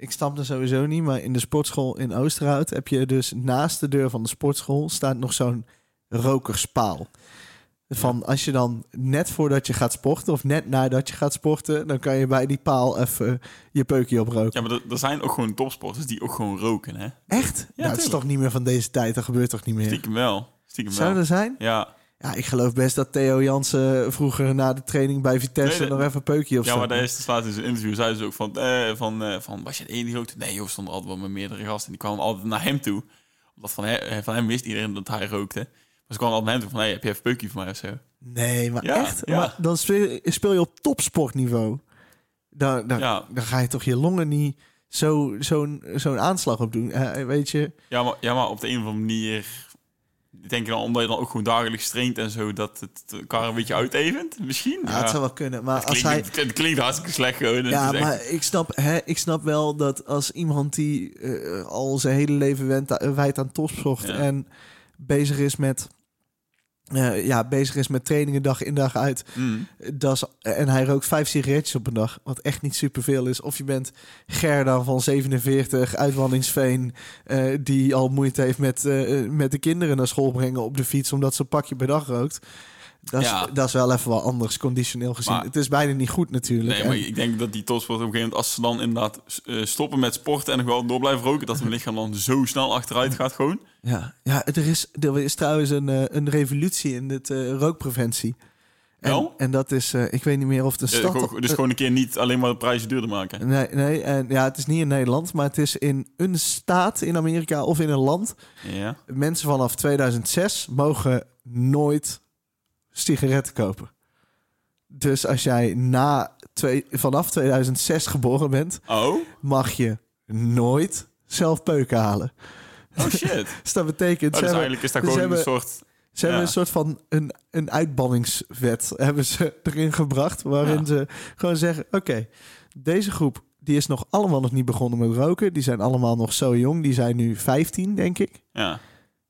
Ik dat sowieso niet, maar in de sportschool in Oosterhout heb je dus naast de deur van de sportschool staat nog zo'n rokerspaal. Van als je dan net voordat je gaat sporten of net nadat je gaat sporten, dan kan je bij die paal even je peukje oproken. Ja, maar er, er zijn ook gewoon topsporters die ook gewoon roken, hè? Echt? Ja, dat is toch niet meer van deze tijd? Dat gebeurt toch niet meer? Stiekem wel. Stiekem Zou wel. er zijn? Ja. Ja, ik geloof best dat Theo Jansen vroeger na de training bij Vitesse Nee, nog even een peukje op Ja, maar daar is laatst in zijn interview zei ze ook van, eh, van, eh, van was je de enige die rookte? Nee, joh, stonden altijd wel met meerdere gasten. En die kwamen altijd naar hem toe. Omdat van, he- van hem wist iedereen dat hij rookte. Maar ze kwamen altijd naar hem toe van, hey, heb je even peukje voor mij of zo? Nee, maar Ja, echt? ja. Maar dan speel, speel je op topsportniveau. Dan, dan, Ja. dan ga je toch je longen niet zo- zo'n zo'n aanslag op doen. Weet je? Ja maar, ja, maar op de een of andere manier... Ik denk dan omdat je dan ook gewoon dagelijks traint en zo... dat het elkaar een beetje uitevent, misschien? Ja, het zou wel kunnen. Maar Het als klinkt, hij... het klinkt hartstikke slecht gewoon. Ja, echt- maar ik snap, hè, ik snap wel dat als iemand die eh, al zijn hele leven went, wijdt aan topsport Ja. en bezig is met, eh, ja, bezig is met trainingen dag in dag uit, Mm. en hij rookt vijf sigaretjes op een dag, wat echt niet superveel is. Of je bent Gerda van 47 uit Wanningsveen, eh, die al moeite heeft met, eh, met de kinderen naar school brengen op de fiets, omdat ze een pakje per dag rookt. Dat is, Ja. dat is wel even wel anders, conditioneel gezien. Maar- het is bijna niet goed natuurlijk. Nee, maar ik denk dat die topsport op een gegeven moment... als ze dan inderdaad eh, stoppen met sporten en nog wel door blijven roken... dat hun lichaam dan zo snel achteruit gaat gewoon. Ja, ja er, is, er is trouwens een, eh, een revolutie in dit eh, rookpreventie. En, en dat is, ik weet niet meer of de stad... dus gewoon een keer niet alleen maar de prijzen duurder maken. Nee, nee en, ja, het is niet in Nederland, maar het is in een staat in Amerika of in een land. Ja. Mensen vanaf 2006 mogen nooit sigaretten kopen. Dus als jij na twee, vanaf 2006 geboren bent, Oh? mag je nooit zelf peuken halen. Oh shit. Dus dat betekent... Oh, dus hebben- eigenlijk is dat dus gewoon een soort... Ze hebben een soort van een, een uitbanningswet hebben ze erin gebracht. Waarin Ja. ze gewoon zeggen: Oké, deze groep die is nog allemaal nog niet begonnen met roken. Die zijn allemaal nog zo jong. Die zijn nu 15, denk ik. Ja.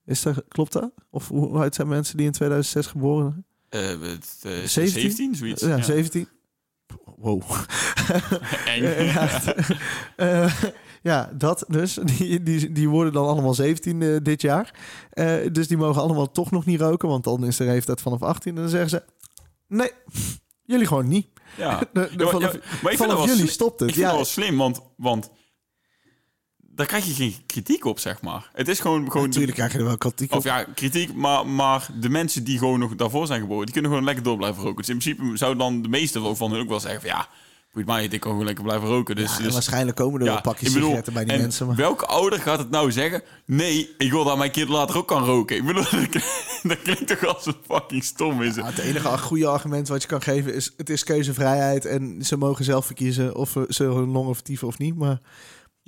Is dat, klopt dat? Of hoe oud zijn mensen die in 2006 geboren zijn? Het, eh, 17? 17, zoiets. Ja, 17. Wow. Eh, ja, eh, ja, dat dus. Die, die, die worden dan allemaal 17 eh, dit jaar. Eh, dus die mogen allemaal toch nog niet roken. Want dan is de leeftijd vanaf 18. En dan zeggen ze... Nee, jullie gewoon niet. Ja. De, de- Ja, maar- vanaf ja, maar ik vind dat wel jullie stopt Ik het. vind Ja, dat wel slim, want, want daar krijg je geen kritiek op, zeg maar. Het is gewoon... gewoon natuurlijk krijg je er wel kritiek op. Of ja, kritiek, maar, maar de mensen die gewoon nog daarvoor zijn geboren, die kunnen gewoon lekker door blijven roken. Dus in principe zou dan de meeste van hun ook wel zeggen van ja, mij, het, ik kan gewoon lekker blijven roken. Dus, Ja, dus- waarschijnlijk komen er wel pakjes bedoel, sigaretten bij die en mensen. Maar... Welke ouder gaat het nou zeggen? Nee, ik wil dat mijn kind later ook kan roken. Ik bedoel, dat klinkt toch als een fucking stom is. Ja, het enige goede argument wat je kan geven is... het is keuzevrijheid en ze mogen zelf verkiezen... of ze hun longen vertieven of niet. Maar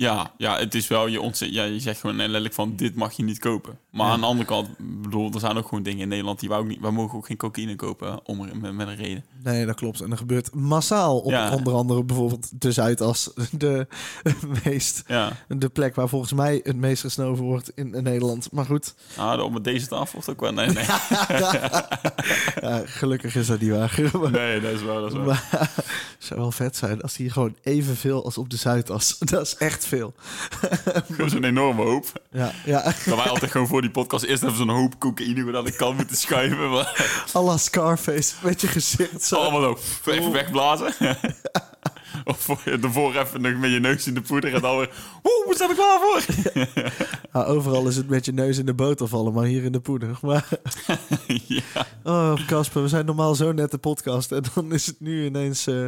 Ja, ja, het is wel je ontzet. Ja, je zegt gewoon letterlijk van dit mag je niet kopen. Maar aan de andere kant, bedoel, er zijn ook gewoon dingen in Nederland die wij ook niet. Wij mogen ook geen cocaïne kopen om er- met, met een reden. nee, dat klopt. En dat gebeurt massaal op Ja. onder andere bijvoorbeeld de Zuidas. De meest... Ja, De plek waar volgens mij het meest gesnoven wordt in, in Nederland. Maar goed, ah, op met deze tafel of ook wel. Nee, nee, ja, gelukkig is dat niet waar. nee, dat is wel. Dat is wel. Maar zou wel vet zijn als die gewoon evenveel als op de Zuidas. Dat is echt veel. Gewoon zo'n enorme hoop. Ja, ja. Dat wij altijd gewoon voor die podcast eerst even zo'n hoop cocaïne gewoon aan de kant moeten schuiven. Maar à la Scarface met je gezicht zo. allemaal zo even wegblazen. Of voor, ervoor even nog met je neus in de poeder en dan weer... Oeh, we zijn er klaar voor. Ja, overal is het met je neus in de boter vallen, maar hier in de poeder. Maar, ja. oh Casper, we zijn normaal zo net de podcast. En dan is het nu ineens eh,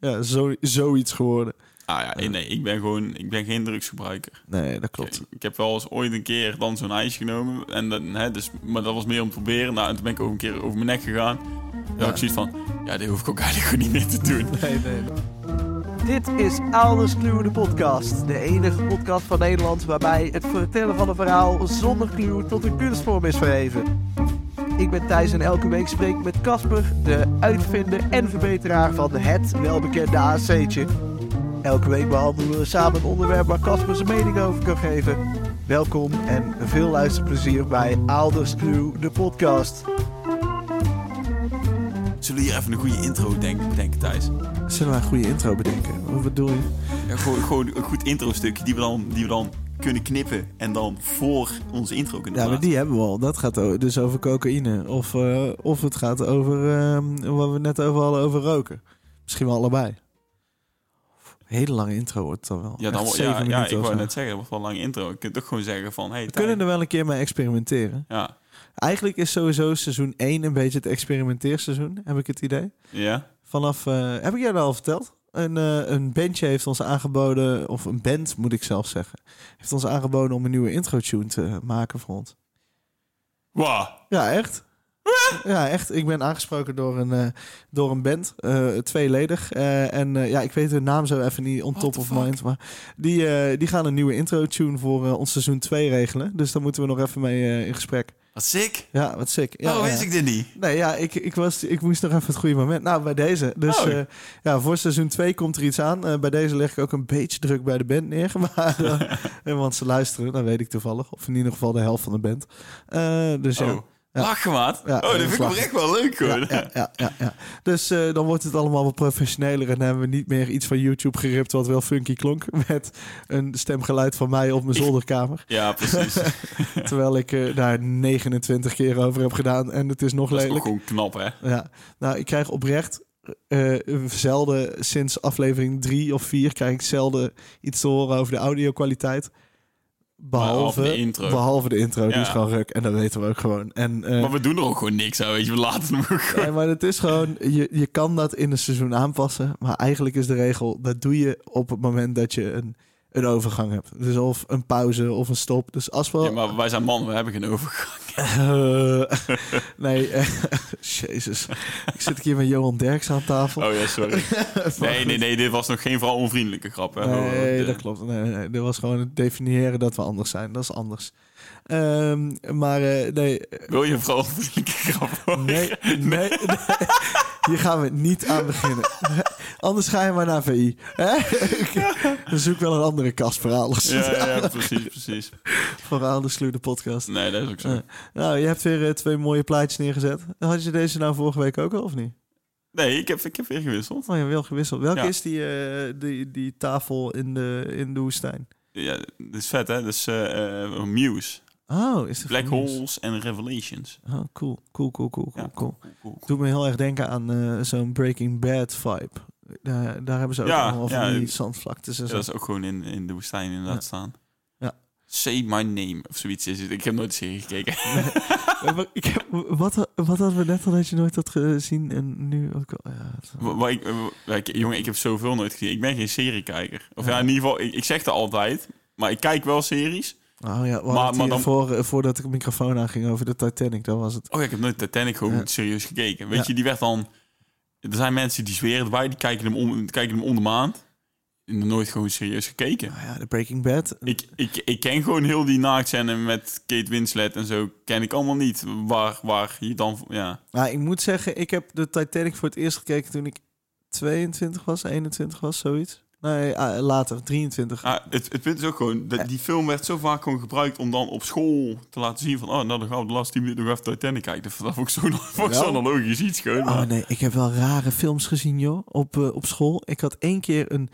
ja, zo, zoiets geworden. Ah ja, nee, ik ben gewoon... Ik ben geen drugsgebruiker. Nee, dat klopt. Ik, ik heb wel eens ooit een keer dan zo'n ijsje genomen. En dan, hè, dus, maar dat was meer om te proberen. Nou, en toen ben ik ook een keer over mijn nek gegaan. Had ik zoiets van... Ja, dit hoef ik ook eigenlijk gewoon niet meer te doen. Nee, nee. Dit is Ouders Kluwe de podcast. De enige podcast van Nederland waarbij het vertellen van een verhaal zonder kluw tot een kunstvorm is verheven. Ik ben Thijs en elke week spreek ik met Casper, de uitvinder en verbeteraar van het welbekende AC'tje. Elke week behandelen we samen een onderwerp waar Casper zijn mening over kan geven. Welkom en veel luisterplezier bij Ouders Kluwe de podcast. Zullen we hier even een goede intro denken, denken Thijs? Zullen we een goede intro bedenken? Wat bedoel je? Ja, gewoon, gewoon een goed intro stukje die we dan, die we dan kunnen knippen en dan voor onze intro kunnen Ja, maar die hebben we al. Dat gaat dus over cocaïne. Of, eh, of het gaat over ehm, wat we net over hadden over roken. Misschien wel allebei. Hele lange intro wordt het dan wel. Ja, dan, ja, ja ik wou net zeggen, dat wordt wel een lange intro. Je kunt toch gewoon zeggen van... Hey, We kunnen er wel een keer mee experimenteren. Ja, Eigenlijk is sowieso seizoen 1 een beetje het experimenteerseizoen, heb ik het idee. ja. Vanaf, eh, heb ik jij dat al verteld? Een, eh, een bandje heeft ons aangeboden, of een band moet ik zelf zeggen, heeft ons aangeboden om een nieuwe intro-tune te maken voor ons. Wow. Ja, echt? Ja, echt. Ik ben aangesproken door een, eh, door een band, eh, tweeledig. Eh, en ja, ik weet de naam zo even niet on What top of mind. Maar die, die gaan een nieuwe intro-tune voor ons seizoen 2 regelen. Dus daar moeten we nog even mee in gesprek. Wat sick. Ja, wat sick. Ja, ja. wist ik dit niet? Nee, ja, ik, ik, was, ik moest nog even het goede moment. Nou, bij deze. Dus Oh. ja, voor seizoen 2 komt er iets aan. Bij deze leg ik ook een beetje druk bij de band neer. Maar, eh, want ze luisteren, dat weet ik toevallig. Of in ieder geval de helft van de band. Dus ja. Oh, lachen, maat. Ja, oh, dat dat vind is ik oprecht wel leuk, hoor. Ja, ja, ja, ja, ja. Dus eh, dan wordt het allemaal wat professioneler. En hebben we niet meer iets van YouTube geript wat wel funky klonk. Met een stemgeluid van mij op mijn zolderkamer. Ja, precies. dat Terwijl ik eh, daar 29 keer over heb gedaan. En het is nog is ook lelijk. gewoon knap, hè? Ja, nou, ik krijg oprecht eh, zelden sinds aflevering drie of vier krijg ik zelden iets te horen over de audio-kwaliteit. Behalve, Behalve de intro. Behalve de intro, die is gewoon ruk. En dat weten we ook gewoon. En, eh, Maar we doen er ook gewoon niks aan, weet je. We laten hem ook gewoon... nee, maar het is gewoon, je, je kan dat in een seizoen aanpassen. Maar eigenlijk is de regel, dat doe je op het moment dat je een, een overgang hebt. Dus of een pauze of een stop. Dus als we... Ja, maar wij zijn man, we hebben geen overgang. Eh, nee, eh, jezus. Ik zit hier met Johan Derks aan tafel. Oh ja, sorry. Nee, nee, nee, dit was nog geen vooral onvriendelijke grap, hè. Nee, dat klopt. Nee, nee. Dit was gewoon het definiëren dat we anders zijn. Dat is anders. Ehm, maar eh, nee, Wil je vooral onvriendelijke grap nee, nee. Hier gaan we niet aan beginnen. Anders ga je maar naar VI. Dan zoek wel een andere kastverhaal. Ja, ja, precies, precies. Verhaal de Sluwe podcast. Nee, dat is ook zo. Nou, je hebt weer eh, twee mooie plaatjes neergezet. Had je deze nou vorige week ook al of niet? Nee, ik heb, ik heb weer gewisseld. Oh ja, wel gewisseld. Welke Ja. is die, eh, die, die tafel in de, in de woestijn? Ja, dit is vet, hè? Dus eh eh, Muse. Oh, is Black? Holes en Revelations. Oh, cool, cool, cool, cool, cool, Ja, cool. cool, cool. Doet me heel erg denken aan eh, zo'n Breaking Bad vibe. Daar, daar hebben ze ook Ja, allemaal van ja, die die- zandvlaktes en Ja, zo. dat is ook gewoon in, in de woestijn inderdaad staan. Ja. Say My Name of zoiets is het. Ik heb nooit serie gekeken. Ik heb, wat, wat hadden we net al dat je nooit had gezien en nu ook al? Ja, ik, eh, ik- jongen, ik heb zoveel nooit gezien. Ik ben geen seriekijker. Of ja, in ieder geval, ik, ik zeg het altijd. Maar ik kijk wel series. Oh ja, Maar- dan- voor, eh, voordat ik de microfoon aanging over de Titanic, dat was het. Oh ja, ik heb nooit Titanic gewoon Ja. serieus gekeken. Weet Ja. je, die werd dan... Er zijn mensen die zweren erbij, die kijken hem om, kijken hem om de maand. En nooit gewoon serieus gekeken. Nou ja, de Breaking Bad. Ik, ik, ik ken gewoon heel die naaktscène met Kate Winslet en zo. Ken ik allemaal niet. Waar, waar je dan... Ja. Maar ik moet zeggen, ik heb de Titanic voor het eerst gekeken toen ik 22 was, 21 was, zoiets. Nee, ah, later, 23. Ah, het, het punt is ook gewoon... Dat die film werd zo vaak gewoon gebruikt om dan op school te laten zien van... Oh, nou dan gaan we de laatste 10 minuten nog even Titanic kijken. Dat vond ik zo, vond ik zo Wel? logisch iets gewoon. Oh maar- nee, ik heb wel rare films gezien, joh, op, eh, op school. Ik had één keer een,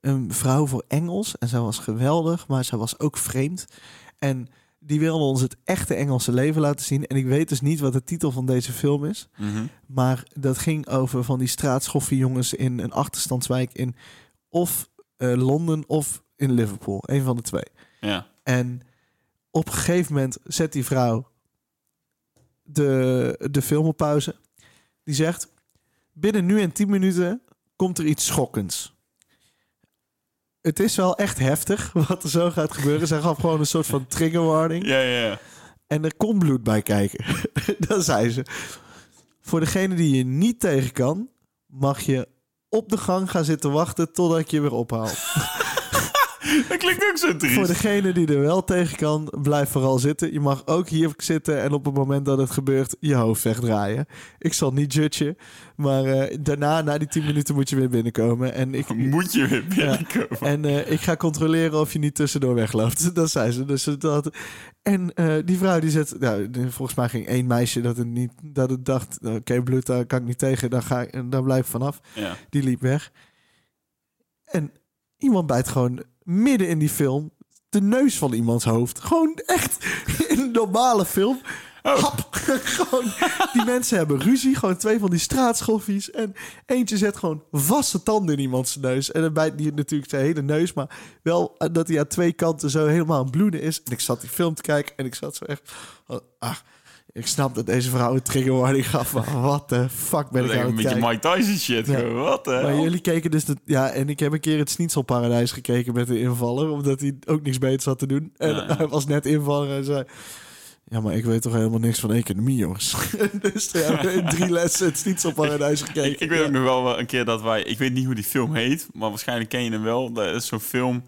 een vrouw voor Engels en zij was geweldig, maar zij was ook vreemd. En die wilde ons het echte Engelse leven laten zien. En ik weet dus niet wat de titel van deze film is. Mhm. Maar dat ging over van die straatschoffiejongens in een achterstandswijk in of eh, Londen of in Liverpool. Een van de twee. Ja. En op een gegeven moment zet die vrouw de, de film op pauze. Die zegt: Binnen nu en 10 minuten komt er iets schokkends. Het is wel echt heftig wat er zo gaat gebeuren. Zij gaf gewoon een soort van trigger warning. Ja, ja, ja. En er komt bloed bij kijken. Dan zei ze: Voor degene die je niet tegen kan, mag je op de gang gaan zitten wachten totdat ik je weer ophaal. Dat klinkt ook zo triest. Voor degene die er wel tegen kan, blijf vooral zitten. Je mag ook hier zitten en op het moment dat het gebeurt, je hoofd wegdraaien. Ik zal niet judgen, maar eh, daarna, na die 10 minuten, moet je weer binnenkomen. En ik, Moet je weer binnenkomen. en eh, ik ga controleren of je niet tussendoor wegloopt. Dat zei ze. Dus dat, en eh, die vrouw die zet... Nou, volgens mij ging één meisje dat het, niet, dat het dacht... Oké, bloed, daar kan ik niet tegen. Daar, ga ik, daar blijf ik vanaf. Ja. Die liep weg. En Iemand bijt gewoon midden in die film de neus van iemands hoofd. Gewoon echt in een normale film. Oh. Hap. gewoon, die mensen hebben ruzie. Gewoon twee van die straatschoffies. En eentje zet gewoon vaste tanden in iemands neus. En dan bijt die natuurlijk zijn hele neus. Maar wel eh, dat hij aan twee kanten zo helemaal aan bloeden is. En ik zat die film te kijken en ik zat zo echt... oh, ah, ik snap dat deze vrouw een triggerwarning gaf. Maar wat de fuck ben Dat ik aan een het beetje kijken? Mike Tyson shit. Ja. Wat de Maar jullie keken dus... De, ja, en ik heb een keer het Schnitzelparadijs gekeken met de invaller. Omdat hij ook niks beters had te doen. En Ja, hij was net invaller en zei... Ja, maar ik weet toch helemaal niks van economie, jongens. dus we hebben in drie lessen het Schnitzelparadijs gekeken. Ik, ik weet ook nog wel wel een keer dat wij... Ik weet niet hoe die film heet, maar waarschijnlijk ken je hem wel. Dat is zo'n film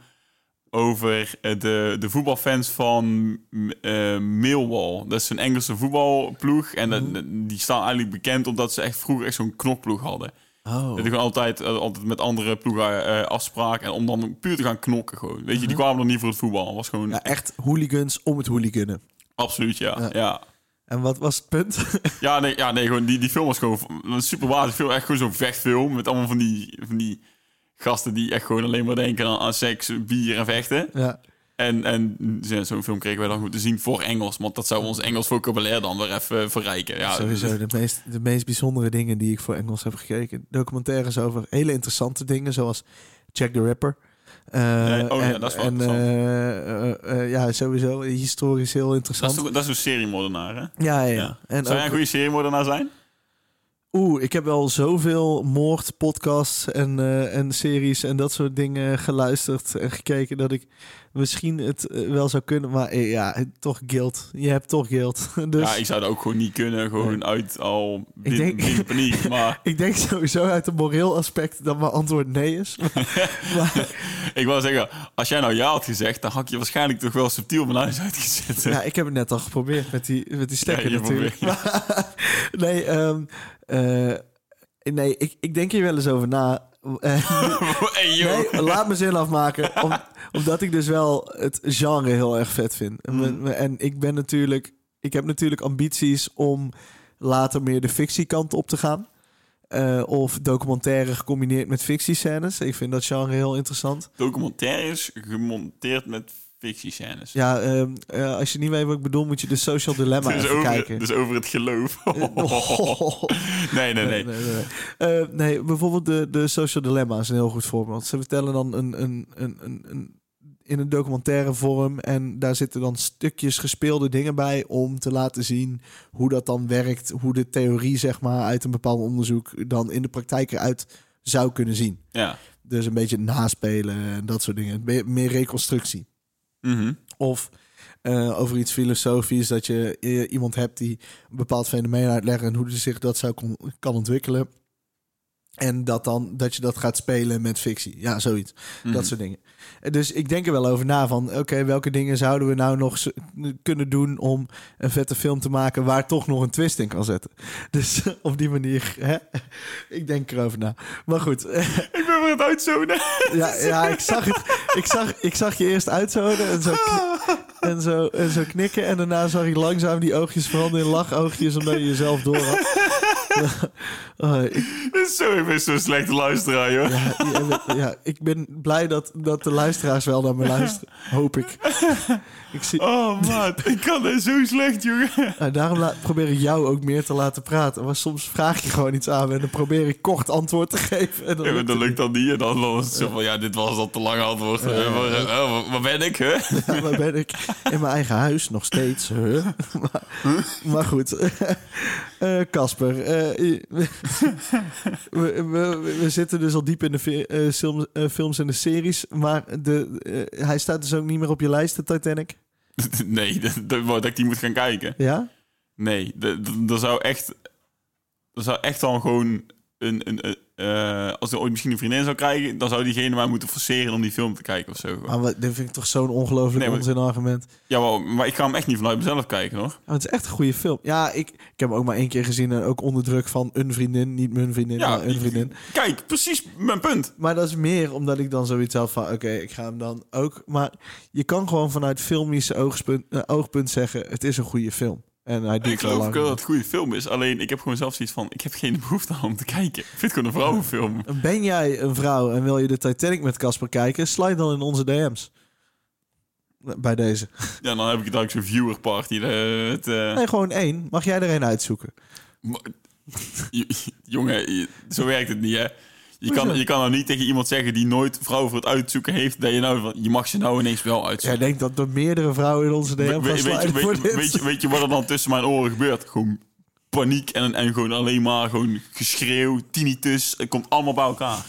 over eh, de, de voetbalfans van eh Millwall. Dat is een Engelse voetbalploeg. En dat- die staan eigenlijk bekend omdat ze echt vroeger echt zo'n knokploeg hadden. Oh. Dat die gewoon altijd, eh, altijd met andere ploegen afspraken. En om dan puur te gaan knokken gewoon. Weet je, die kwamen er niet voor het voetbal. Het was gewoon Ja, echt hooligans om het hooligannen. absoluut, ja. Ja. ja. En wat was het punt? Ja, nee, ja, nee gewoon die, die film was gewoon een super film. Echt gewoon zo'n vechtfilm met allemaal van die, van die gasten die echt gewoon alleen maar denken aan, aan seks, bier en vechten. ja. En, en ja, zo'n film kregen wij dan goed te zien voor Engels. Want dat zou ons Engels vocabulaire dan weer even verrijken. Ja, Sowieso de meest, de meest bijzondere dingen die ik voor Engels heb gekeken. Documentaires over hele interessante dingen, zoals Jack the Ripper. Eh, Nee, oh ja, en, dat is wel en, eh, eh, ja, sowieso historisch heel dat, interessant. is toch, dat is een seriemoordenaar, hè? Ja, ja. Ja. ja. En Zou jij een goede seriemoordenaar zijn? Oeh, ik heb wel zoveel moordpodcasts en, eh, en series en dat soort dingen geluisterd en gekeken dat ik misschien het eh, wel zou kunnen. Maar eh, ja, toch guilt. Je hebt toch guilt. Dus Ja, ik zou dat ook gewoon niet kunnen. Gewoon uit al Ik denk- paniek. Maar ik denk sowieso uit een moreel aspect dat mijn antwoord nee is. maar ik wil zeggen, als jij nou ja had gezegd... dan had ik je waarschijnlijk toch wel subtiel mijn huis uitgezet. ja, ik heb het net al geprobeerd met die, met die stekker Ja, natuurlijk. nee, ehm, eh, nee ik, ik denk hier wel eens over na. Eh, hey. Nee, laat me zin afmaken. Om, omdat ik dus wel het genre heel erg vet vind. En, Mm. me- en ik ben natuurlijk... Ik heb natuurlijk ambities om later meer de fictiekant op te gaan. Eh, of documentaire gecombineerd met fictiescènes. Ik vind dat genre heel interessant. Documentaires gemonteerd met fictiescènes. Ja, ehm, eh, als je niet weet wat ik bedoel, moet je de Social Dilemma dus, even over, kijken. dus over het geloof. Oh. nee, nee, nee. Nee, nee, nee. Eh, nee, bijvoorbeeld de, de Social Dilemma is een heel goed voorbeeld. Ze vertellen dan een, een, een, een, een, in een documentaire vorm en daar zitten dan stukjes gespeelde dingen bij om te laten zien hoe dat dan werkt, hoe de theorie zeg maar uit een bepaald onderzoek dan in de praktijk eruit zou kunnen zien. Ja. Dus een beetje naspelen en dat soort dingen. Meer reconstructie. Mhm. Of eh, over iets filosofisch, dat je eh, iemand hebt die een bepaald fenomeen uitlegt en hoe zich dat zou kan ontwikkelen. En dat dan dat je dat gaat spelen met fictie. Ja, zoiets. Mhm. Dat soort dingen. En Dus ik denk er wel over na van, oké, welke dingen zouden we nou nog kunnen doen om een vette film te maken waar toch nog een twist in kan zetten. Dus op die manier, hè? ik denk erover na. Maar goed, Ik ben weer het uitzonen. ja, ja ik, zag het, ik, zag, ik zag je eerst uitzonen en zo, en, zo, en zo knikken. En daarna zag ik langzaam die oogjes veranderen in lachoogjes omdat je jezelf door had. Ja, oh, ik ben zo'n slechte luisteraar, joh. ja, ja, ja, ik ben blij dat, dat de luisteraars wel naar me luisteren. Hoop ik. Ik zie, Oh, maat. Ik kan dit zo slecht, jongen. nou, daarom probeer ik jou ook meer te laten praten. Maar soms vraag je gewoon iets aan en dan probeer ik kort antwoord te geven. En dan Ja, lukt dat het lukt dan niet. En dan, dan is het zo van, ja, dit was al te lang antwoord. Eh, waar, eh, waar- ben ik, hè? Ja, waar ben ik? In mijn eigen huis, nog steeds. Huh? maar, maar goed. Eh, Casper. eh, we, we, we zitten dus al diep in de fi- film- films en de series. Maar de, hij staat dus ook niet meer op je lijst, de Titanic. Nee, dat, dat, dat ik die moet gaan kijken. Ja? Nee, dat zou echt... Dat zou echt dan gewoon een... een, een, eh, als er ooit misschien een vriendin zou krijgen... dan zou diegene mij moeten forceren om die film te kijken of zo. Maar wat, dit vind ik toch zo'n ongelooflijk Nee, maar- onzin argument. Ja, maar, maar ik ga hem echt niet vanuit mezelf kijken, hoor. Het is echt een goede film. Ja, ik, ik heb hem ook maar één keer gezien. En ook onder druk van een vriendin. Niet mijn vriendin, Ja, maar een ik- vriendin. Kijk, precies mijn punt. Maar dat is meer omdat ik dan zoiets had van... oké, ik ga hem dan ook... Maar je kan gewoon vanuit filmische oogpunt, eh, oogpunt zeggen... het is een goede film. En hij Ik duurt geloof ook dat het een goede film is. Alleen, ik heb gewoon zelf zoiets van... Ik heb geen behoefte aan om te kijken. Ik vind het gewoon een vrouwenfilm. Ben jij een vrouw en wil je de Titanic met Casper kijken? Slide dan in onze DM's. Bij deze. Ja, dan heb ik het ook zo'n viewer party. eh, het, eh, Nee, gewoon één. Mag jij er een uitzoeken? maar- Jongen, zo werkt het niet, hè? Je kan, je kan nou niet tegen iemand zeggen die nooit vrouwen voor het uitzoeken heeft... dat je nou je mag ze nou ineens wel Jij uitzoeken. denkt dat er meerdere vrouwen in onze DM We- weet, je, weet, je, dit? weet, je, weet je wat er dan tussen mijn oren gebeurt? Gewoon paniek en, en gewoon alleen maar gewoon geschreeuw, tinnitus. Het komt allemaal bij elkaar.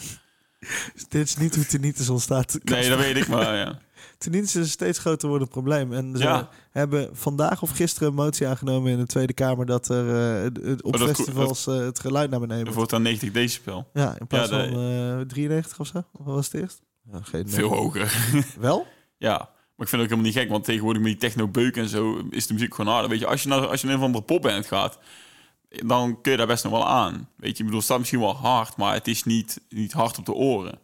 Dit is niet hoe tinnitus ontstaat. Nee, dat weet ik maar, ja. Tinnitus is een steeds groter wordend probleem. En ze Ja. hebben vandaag of gisteren een motie aangenomen in de Tweede Kamer... dat er eh, het- op Oh, dat- festivals eh, het geluid naar beneden moet. wordt dan 90 decibel. Ja, in plaats Ja, de- van eh 93 of zo. Of wat was het eerst? Ja, geen. Veel hoger. Wel? Ja, maar ik vind het ook helemaal niet gek, want tegenwoordig met die techno-beuk en zo is de muziek gewoon harder. Weet je, als je naar, als je naar een of andere popband gaat, dan kun je daar best nog wel aan. Weet je, ik bedoel, het staat misschien wel hard, maar het is niet, niet hard op de oren.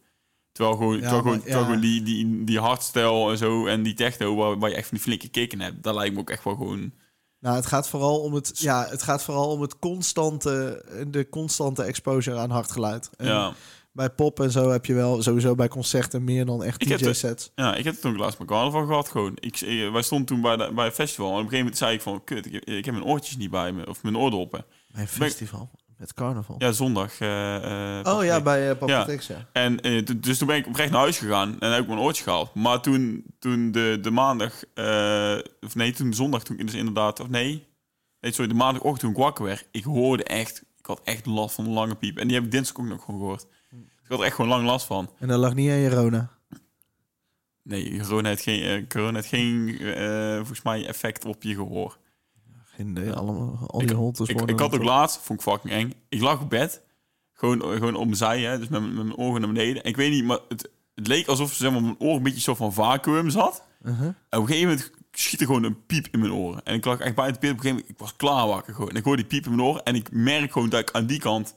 Terwijl gewoon, terwijl maar- gewoon, terwijl ja. gewoon die, die, die hardstyle en zo en die techno, waar, waar je echt van die flinke kicken hebt, dat lijkt me ook echt wel gewoon... Nou, het gaat vooral om het, ja, het, gaat vooral om het constante, de constante exposure aan hard geluid. En Ja, Bij pop en zo heb je wel sowieso bij concerten meer dan echt DJ-sets. ja, ik heb het toen laatst met carnaval gehad gewoon. Ik, wij stonden toen bij, de, bij een festival en op een gegeven moment zei ik van, kut, ik, heb- ik heb mijn oortjes niet bij me, of mijn oordoppen. Bij een festival met carnaval. Ja, zondag. eh, eh, oh ja, bij uh, Ja. ja. En dus toen ben ik oprecht naar huis gegaan en heb ik mijn oortje gehaald. Maar toen, toen de, de maandag, eh, of nee, toen de zondag, toen ik dus inderdaad, of nee, nee, sorry, de maandagochtend toen ik wakker werd, ik hoorde echt, ik had echt last van een lange piep. En die heb ik dinsdag ook nog gewoon gehoord. Ik had er echt gewoon lang last van. En dat lag niet aan je Rona. Nee, corona heeft geen, corona heeft geen eh, volgens mij effect op je gehoor. Geen idee, allemaal, al die Ik- holtes Ik, worden... ik had ook laatst, vond ik fucking eng. Ik lag op bed, gewoon, gewoon om zij, hè, dus met, mijn- met mijn ogen naar beneden. En ik weet niet, maar het, het leek alsof zeg maar, mijn oor een beetje zo van vacuüm zat. Uh-huh. En op een gegeven moment schiet er gewoon een piep in mijn oren. En ik lag echt bij het pit. Op een gegeven moment, ik was klaar wakker gewoon. En ik hoor die piep in mijn oren. En ik merk gewoon dat ik aan die kant,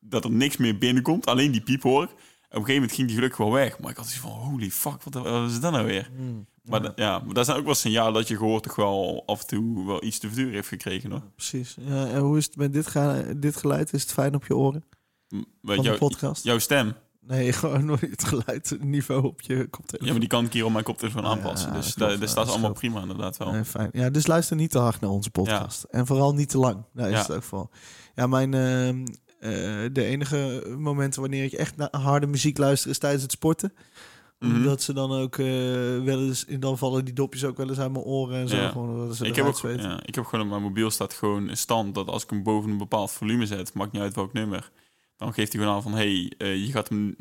dat er niks meer binnenkomt. Alleen die piep hoor ik. En op een gegeven moment ging die gelukkig wel weg. Maar ik had zoiets van, holy fuck, wat, wat is dat nou weer? Hmm. Maar, ja, maar dat zijn ook wel signalen dat je gehoord toch wel af en toe wel iets te verduren heeft gekregen. Hoor. Precies. Ja, en hoe is het met dit, ga- dit geluid? Is het fijn op je oren M- van de podcast? jouw stem. Nee, gewoon nooit het geluid, het niveau op je koptelefoon. Ja, maar die kan ik hier op mijn koptelefoon aanpassen. ja, dus dat da- klopt. dus dat dat is allemaal prima inderdaad wel. Nee, fijn. Ja, dus luister niet te hard naar onze podcast. En vooral niet te lang. Daar is Ja. het ook voor. Ja, mijn... ehm, eh, de enige momenten wanneer ik echt naar harde muziek luister is tijdens het sporten. Mhm. Omdat ze dan ook eh, wel eens... En dan vallen die dopjes ook wel eens uit mijn oren en zo. Ja. Gewoon, dat ze Ik heb, ook, ja, ik heb gewoon op mijn mobiel staat gewoon in stand dat als ik hem boven een bepaald volume zet, maakt niet uit welk nummer, dan geeft hij gewoon aan van hey, eh, je gaat hem,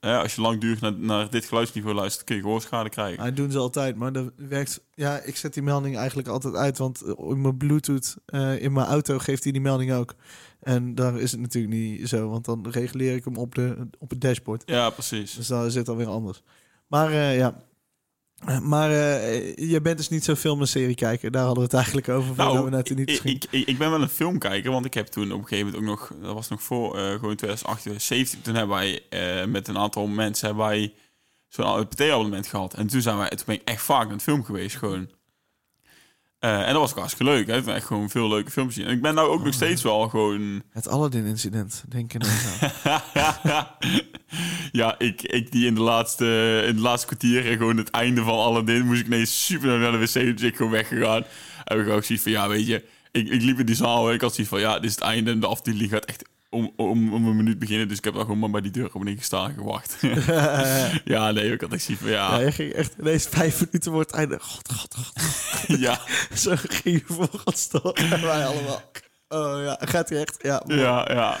eh, als je langdurig naar, naar dit geluidsniveau luistert, kun je gehoorschade krijgen. Ah, doen ze altijd, maar dat werkt... Ja, ik zet die melding eigenlijk altijd uit, want eh, in mijn Bluetooth in mijn auto geeft hij die melding ook. En daar is het natuurlijk niet zo, want dan reguleer ik hem op, de, op het dashboard. Ja, precies. Dus daar zit dan weer anders. Maar ja... Eh, Maar eh, je bent dus niet zo'n film- en serie kijken. Daar hadden we het eigenlijk over. voordat we net Nou, niet ik, ik, ik ben wel een filmkijker, want ik heb toen op een gegeven moment ook nog, dat was nog voor eh, gewoon 2008, 2017, toen hebben wij met een aantal mensen hebben wij zo'n PT-abonnement gehad. En toen zijn wij, toen ben ik echt vaak naar het film geweest, gewoon. Eh, en dat was ook hartstikke leuk. Hè? Ik heb echt gewoon veel leuke films gezien. En ik ben nou ook nog steeds wel gewoon... Het Aladdin-incident, denk ik aan. ja, ik, ik die in de laatste, in het laatste kwartier en gewoon het einde van Aladdin moest ik ineens super naar de wc, dus ik gewoon weggegaan. En ik ook zoiets van, ja, weet je, ik, ik liep in die zaal en ik had zoiets van, ja, dit is het einde en de aftiteling gaat echt om, om, om een minuut beginnen. Dus ik heb dan gewoon maar bij die deur op gestaan en gewacht. ja, nee, ik had echt van, Ja, ja, je ging echt ineens vijf minuten voor het einde. God, god, god. ja, Zo ging je staan. En wij allemaal. Oh ja, gaat hij echt? Ja, mooi. ja, ja.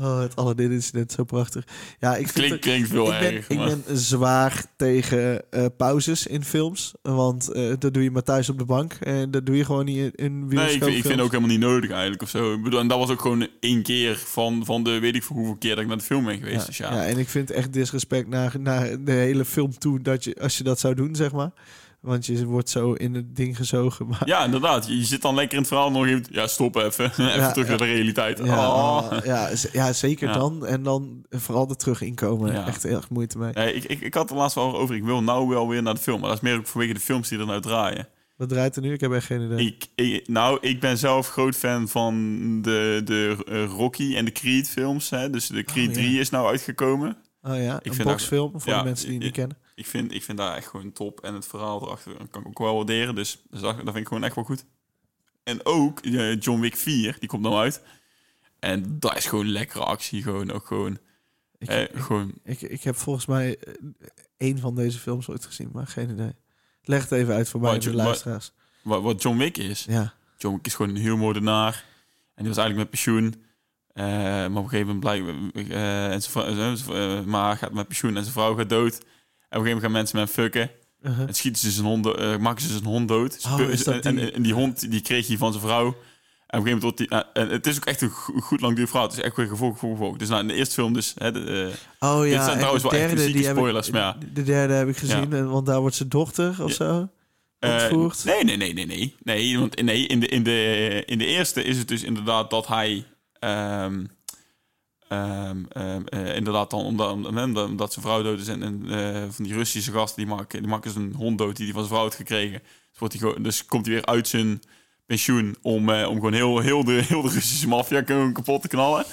Oh, het Aladdin-incident, zo prachtig. Ja, ik vind Klinkt, het- klinkt veel ik ben, erg, ik ben zwaar tegen eh, pauzes in films. Want eh, dat doe je maar thuis op de bank. En dat doe je gewoon niet in, in Nee, ik vind, ik vind ook helemaal niet nodig eigenlijk of zo. Ik bedoel, en dat was ook gewoon één keer van, van de weet ik voor hoeveel keer dat ik naar de film ben geweest. Ja, dus ja. ja, en ik vind echt disrespect naar, naar de hele film toe dat je, als je dat zou doen, zeg maar. Want je wordt zo in het ding gezogen. Maar Ja, inderdaad. Je, je zit dan lekker in het verhaal nog even... Ja, stop even. even Ja, terug naar de realiteit. ja, Oh. ja, ja, zeker dan. En dan vooral er terug inkomen. Ja. Echt heel erg moeite mee. Ik, ik, ik had er laatst wel over... Ik wil nou wel weer naar de film. Maar dat is meer ook vanwege de films die er nou draaien. Wat draait er nu? Ik heb echt geen idee. Ik, ik- nou, ik ben zelf groot fan van de, de eh, Rocky en de Creed films. Hè? Dus de Creed Oh, ja. 3 is nou uitgekomen. oh ja, een vind dat- boxfilm voor de mensen die het niet ik- kennen. Ik vind, ik vind dat echt gewoon top. En het verhaal erachter kan ik ook wel waarderen. Dus, dat, dat vind ik gewoon echt wel goed. En ook eh, John Wick 4, die komt nou uit. En dat is gewoon lekkere actie. Gewoon ook gewoon... Ik, eh, ik, gewoon ik, ik heb volgens mij eh, één van deze films ooit gezien, maar geen idee. Leg het even uit voor mij de luisteraars. wat, wat John Wick is. Ja. John Wick is gewoon een huurmoordenaar. En die was eigenlijk met pensioen. Eh, maar op een gegeven moment blijkt... en zijn vrou- zijn- zijn- eh, maar gaat met pensioen en zijn vrouw gaat dood. Op een gegeven moment gaan mensen met hem fucken. Uh-huh. En schieten ze zijn hond, do- eh, maken ze zijn hond dood. Oh, en, die? en, en die hond die kreeg hij van zijn vrouw. En op een gegeven moment wordt die, eh, en het is ook echt een go- goed langdurig verhaal. Het is echt weer gevolg, gevolg, gevolg. Dus nou, in de eerste film dus... Hè, de, eh, Oh Dit ja, zijn en trouwens de wel echt derde, ik- spoilers, maar ja. De derde heb ik gezien, en- want daar wordt zijn dochter of Ja. zo ontvoerd. nee, nee, nee, nee, nee. Nee, want nee, in, de, in, de, in de eerste is het dus inderdaad dat hij... ehm, ehm, ehm, eh, inderdaad dan omdat, omdat, zijn vrouw dood is en, eh, van die Russische gasten die maken, die maken zijn hond dood die hij van zijn vrouw had gekregen. Dus, wordt hij dus komt hij weer uit zijn pensioen om, eh, om gewoon heel, heel, de, heel de Russische maffia kapot te knallen.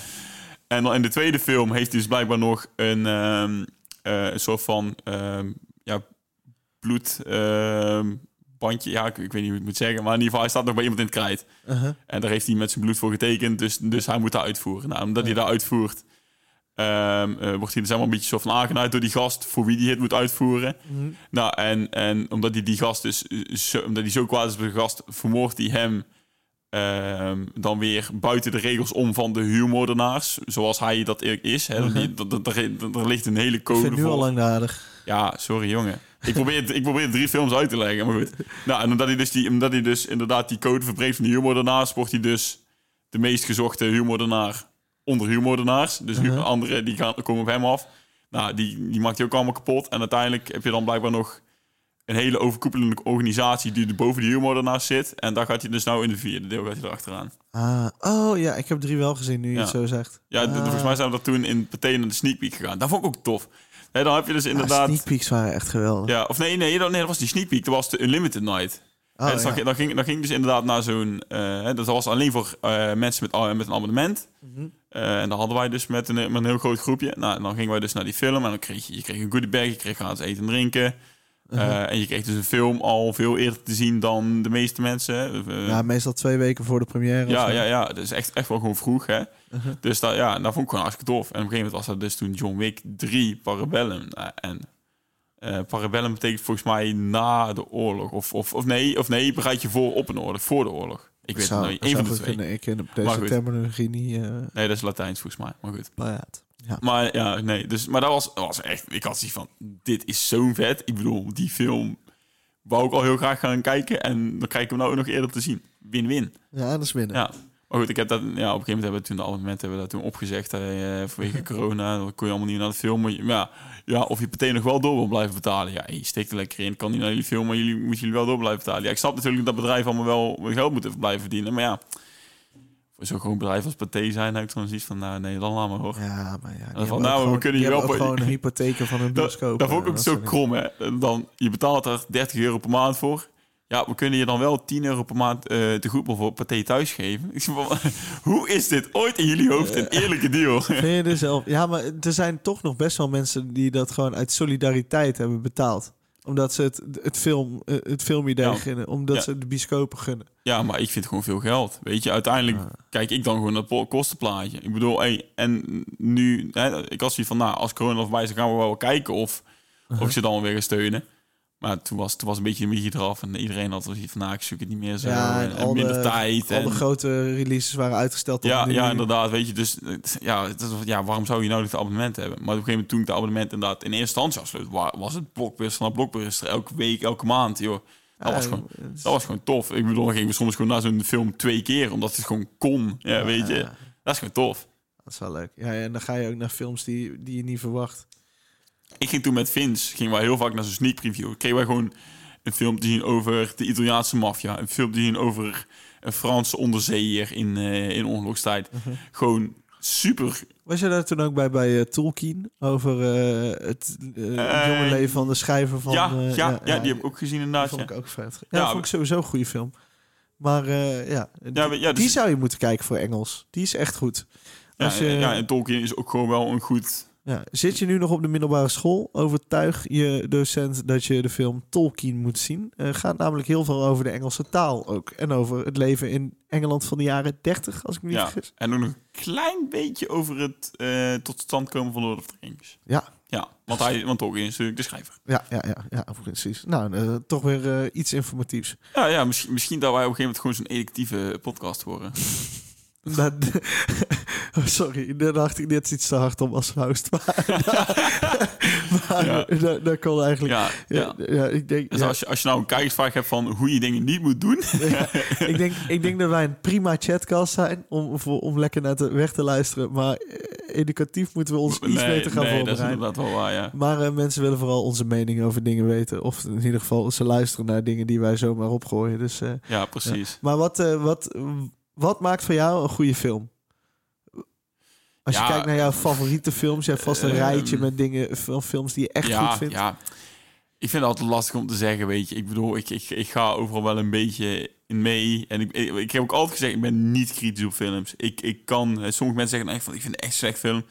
En dan in de tweede film heeft hij dus blijkbaar nog een, ehm, eh, een soort van ja, bloed Ja, ik, ik weet niet hoe ik het moet zeggen. Maar in ieder geval, hij staat nog bij iemand in het krijt. Uh-huh. En daar heeft hij met zijn bloed voor getekend. Dus, dus hij moet dat uitvoeren. Nou, omdat hij dat uitvoert, ehm, eh, wordt hij dus helemaal een beetje soort van aangeduid door die gast voor wie die het moet uitvoeren. Mhm. Nou, en, en omdat hij die gast dus zo, omdat hij zo kwaad is op de gast, vermoordt hij hem ehm, dan weer buiten de regels om van de huurmoordenaars. Zoals hij dat is. Hè. Die- dat- dat- Er er ligt een hele Ik code vind het nu al langdadig. Ja, sorry jongen. Ik probeer, ik probeer drie films uit te leggen, maar goed. Nou, en omdat hij dus, die, omdat hij dus inderdaad die code verbreekt van de huurmoordenaars, wordt hij dus de meest gezochte huurmoordenaar onder huurmoordenaars. Dus hu- Mhm. anderen die gaan, komen op hem af. Nou, die, die maakt hij ook allemaal kapot. En uiteindelijk heb je dan blijkbaar nog een hele overkoepelende organisatie die er boven de huurmoordenaars zit. En daar gaat hij dus nou in de vierde deel gaat hij erachteraan. Ah, oh ja, ik heb drie wel gezien nu je Ja. het zo zegt. Ja, Ah. volgens mij zijn we dat toen in meteen naar de sneak peek gegaan. Dat vond ik ook tof. Hè, dan heb je dus inderdaad... sneak peeks waren echt geweldig. Ja, of nee, nee, dat, nee, dat was die sneak peek. Dat was de Unlimited Night. Oh, dus ja. dan, ging- dan, ging, dan ging ik dus inderdaad naar zo'n... eh, dat was alleen voor eh, mensen met, met een abonnement. Mhm. Eh, en dan hadden wij dus met een, met een heel groot groepje. Nou, en dan gingen wij dus naar die film. En dan kreeg je, je kreeg een goodie bag. Je kreeg gratis eten en drinken. Eh, Uh-huh. en je kreeg dus een film al veel eerder te zien dan de meeste mensen. Eh, Ja, meestal twee weken voor de première. ja, ja, ja. Dat is echt, echt wel gewoon vroeg, hè. Uh-huh. Dus dat, ja, dat vond ik gewoon hartstikke tof. En op een gegeven moment was dat dus toen John Wick 3 Parabellum. Nou, en eh, Parabellum betekent volgens mij na de oorlog. Of, of, of, nee, of nee, bereid je voor op een oorlog. Voor de oorlog. Ik weet Zou- het niet. Eén van de twee. kunnen. Ik ken op deze terminologie niet Nee, dat is Latijns volgens mij. Maar goed. paraat. Ja. Maar ja, nee. Dus, maar dat was, was echt... Ik had zoiets van, dit is zo'n vet. Ik bedoel, die film wou ik al heel graag gaan kijken. En dan krijg ik hem nou ook nog eerder te zien. Win-win. ja, dat is winnen. Ja. Maar goed, ik heb dat, ja, op een gegeven moment hebben we toen de abonnement hebben we dat toen opgezegd eh, vanwege corona. Dan kon je allemaal niet naar de film. Maar ja, ja, of je meteen nog wel door wil blijven betalen. Ja, je steekt er lekker in. Kan niet naar jullie film, maar jullie moeten jullie wel door blijven betalen. Ja, ik snap natuurlijk dat bedrijven allemaal wel geld moeten blijven verdienen. Maar ja, voor zo'n groot bedrijf als Pathé zijn, heb ik dan zoiets van, nou nee, dan laat maar hoor. Ja, maar ja. die van, nou, we gewoon- kunnen die hier wel- gewoon hypotheken van hun Dat, bioscoop. dat vond ik ook dat zo krom, hè. Dan, je betaalt er 30 euro per maand voor. Ja, we kunnen je dan wel 10 euro per maand eh te goed voor Pathé thuis geven. Ik zeg van, hoe is dit ooit in jullie hoofd een eerlijke deal? Vind je zelf... Ja, maar er zijn toch nog best wel mensen die dat gewoon uit solidariteit hebben betaald. Omdat ze het, het, film, eh, het filmidee Ja. gunnen. Omdat Ja. ze de bioscopen gunnen. Ja, maar ik vind gewoon veel geld. Weet je, uiteindelijk Ja. kijk ik dan gewoon naar het po- kostenplaatje. Ik bedoel, hey, en nu, hè, ik had zoiets van, nou, als corona voorbij is, dan gaan we wel kijken of, of ik ze dan weer ga steunen. Maar toen was, toen was een beetje een beetje eraf en iedereen had zoiets van, nou, ik zoek het niet meer zo. Ja, en, en en al minder de- tijd. Al en, de grote releases waren uitgesteld. ja, ja, inderdaad, weet je, dus ja, het is, ja, waarom zou je nodig het abonnement hebben? Maar op een gegeven moment toen ik het abonnement inderdaad in eerste instantie afsloot, wa- was het blockbuster naar blockbuster elke week, elke maand, joh. Dat was Ja, gewoon is- dat was gewoon tof. Ik bedoel, dan gingen we soms gewoon naar zo'n film twee keer, omdat het gewoon kon. Ja, weet je. ja, Dat is gewoon tof. dat is wel leuk. Ja, en dan ga je ook naar films die, die je niet verwacht. Ik ging toen met Vince, gingen wij heel vaak naar zo'n sneak preview. Kregen wij gewoon een film te zien over de Italiaanse maffia. Een film te zien over een Franse onderzeeër in, eh in oorlogstijd. Gewoon super. Was je daar toen ook bij bij eh, Tolkien over eh, het jonge leven van de schrijver van... ja, eh, ja, ja, die heb ik ook gezien inderdaad. vond Ja. ik ook vet. Ja, Ja, vond ik sowieso een goede film. Maar ja, Ja, ja, die dus- zou je moeten kijken voor Engels. Die is echt goed. Ja, je, ja, en Tolkien is ook gewoon wel een goed... ja, zit je nu nog op de middelbare school, overtuig je docent dat je de film Tolkien moet zien. Eh gaat namelijk heel veel over de Engelse taal ook. En over het leven in Engeland van de jaren 30, als ik me niet Ja, vergis. en ook nog een klein beetje over het eh, tot stand komen van Lord of the Rings. Ja, Ja, want, hij, want Tolkien is natuurlijk de schrijver. ja, ja, ja, ja precies. Nou, eh, toch weer iets informatiefs. Ja, ja misschien, misschien dat wij op een gegeven moment gewoon zo'n educatieve podcast worden. Dat, oh, sorry, daar dacht ik net iets te hard om als host. Maar, maar Ja. dat, dat kon eigenlijk... Ja, Ja, ik denk... Dus ja. als, je, als je nou een kijkersvraag hebt van hoe je dingen niet moet doen. ik, denk, ik denk dat wij een prima chatcast zijn om, voor, om lekker naar te, weg te luisteren. Maar eh, educatief moeten we ons iets beter gaan nee, dat is inderdaad wel waar, ja. Maar eh, mensen willen vooral onze mening over dingen weten. Of in ieder geval ze luisteren naar dingen die wij zomaar opgooien. Dus, eh, Ja, precies. maar wat, wat, wat maakt voor jou een goede film? Als je Ja, kijkt naar jouw favoriete films, je hebt vast een ehm, rijtje met dingen, van films die je echt ja, goed vindt. Ja, ik vind het altijd lastig om te zeggen, weet je. Ik bedoel, ik, ik, ik ga overal wel een beetje in mee. En ik, ik, ik heb ook altijd gezegd, ik ben niet kritisch op films. Ik, ik kan, eh, sommige mensen zeggen echt van, ik vind het echt slecht film.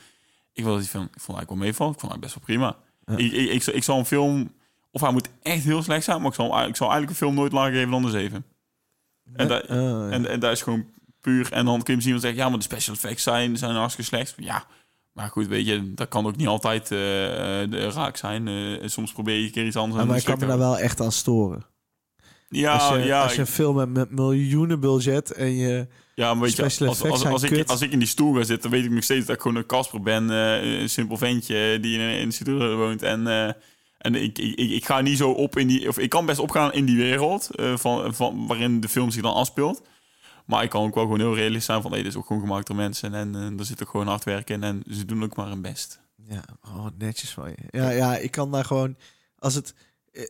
Ik wil dat die film, ik vond eigenlijk wel meevallen. Ik vond het best wel prima. Ja. Ik, ik, ik, zal- ik zal een film, of hij moet echt heel slecht zijn, maar ik zal, ik zal eigenlijk een film nooit langer geven dan de 7. En, Eh, ja. en, en dat is gewoon puur. En dan kun je misschien wel zeggen, ja, maar de special effects zijn, zijn hartstikke slecht. Ja, maar goed, weet je, dat kan ook niet altijd eh, de raak zijn. Eh, soms probeer je een keer iets anders. Ja, maar ik kan me daar wel echt aan storen. Ja, als, je, ja, als je een film hebt met miljoenen budget en je... ja, maar weet je, als, als, als, ik, als ik in die stoel ga zitten, weet ik nog steeds dat ik gewoon een Casper ben. eh, een simpel ventje die in, in Citroën woont. En, en ik, ik, ik, ga niet zo op in die... Of ik kan best opgaan in die wereld van, van, waarin de film zich dan afspeelt. Maar ik kan ook wel gewoon heel realistisch zijn van... Nee, dit is ook gewoon gemaakt door mensen. En eh er zit ook gewoon hard werk in. En ze doen ook maar hun best. Ja, oh, netjes van je. Ja, ja, ik kan daar gewoon... Als het,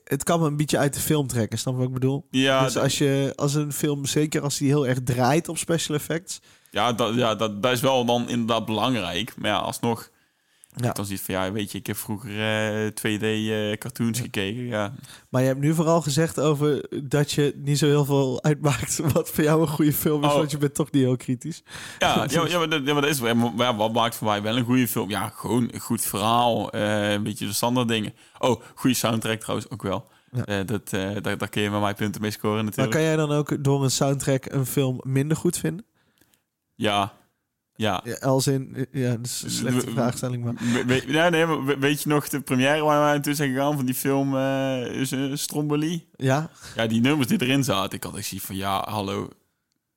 het kan me een beetje uit de film trekken, snap wat ik bedoel? Ja, dus als, je, als een film, zeker als die heel erg draait op special effects... Ja, dat, ja dat, dat is wel dan inderdaad belangrijk. Maar ja, alsnog... Ja. Dan ziet van, ja, weet je, ik heb vroeger eh, 2D-cartoons gekeken. Ja, Maar je hebt nu vooral gezegd over dat je niet zo heel veel uitmaakt wat voor jou een goede film is, Oh. want je bent toch niet heel kritisch. ja, ja, maar- ja, maar, dat, ja, maar dat is wel. Maar wat maakt voor mij wel een goede film? Ja, gewoon een goed verhaal. eh, een beetje de standaard dingen. Oh, goede soundtrack trouwens ook wel. Ja. Eh, dat, eh, daar, daar kun je met mij punten mee scoren Maar natuurlijk. kan jij dan ook door een soundtrack een film minder goed vinden? Ja, ja. Ja, als in, ja, dat is een slechte We- vraagstelling, maar... We- we- ja, nee, maar we- weet je nog de première waar wij naartoe zijn gegaan van die film is, eh, Stromboli? Ja, Ja, die nummers die erin zaten, ik had echt zoiets van, ja, hallo,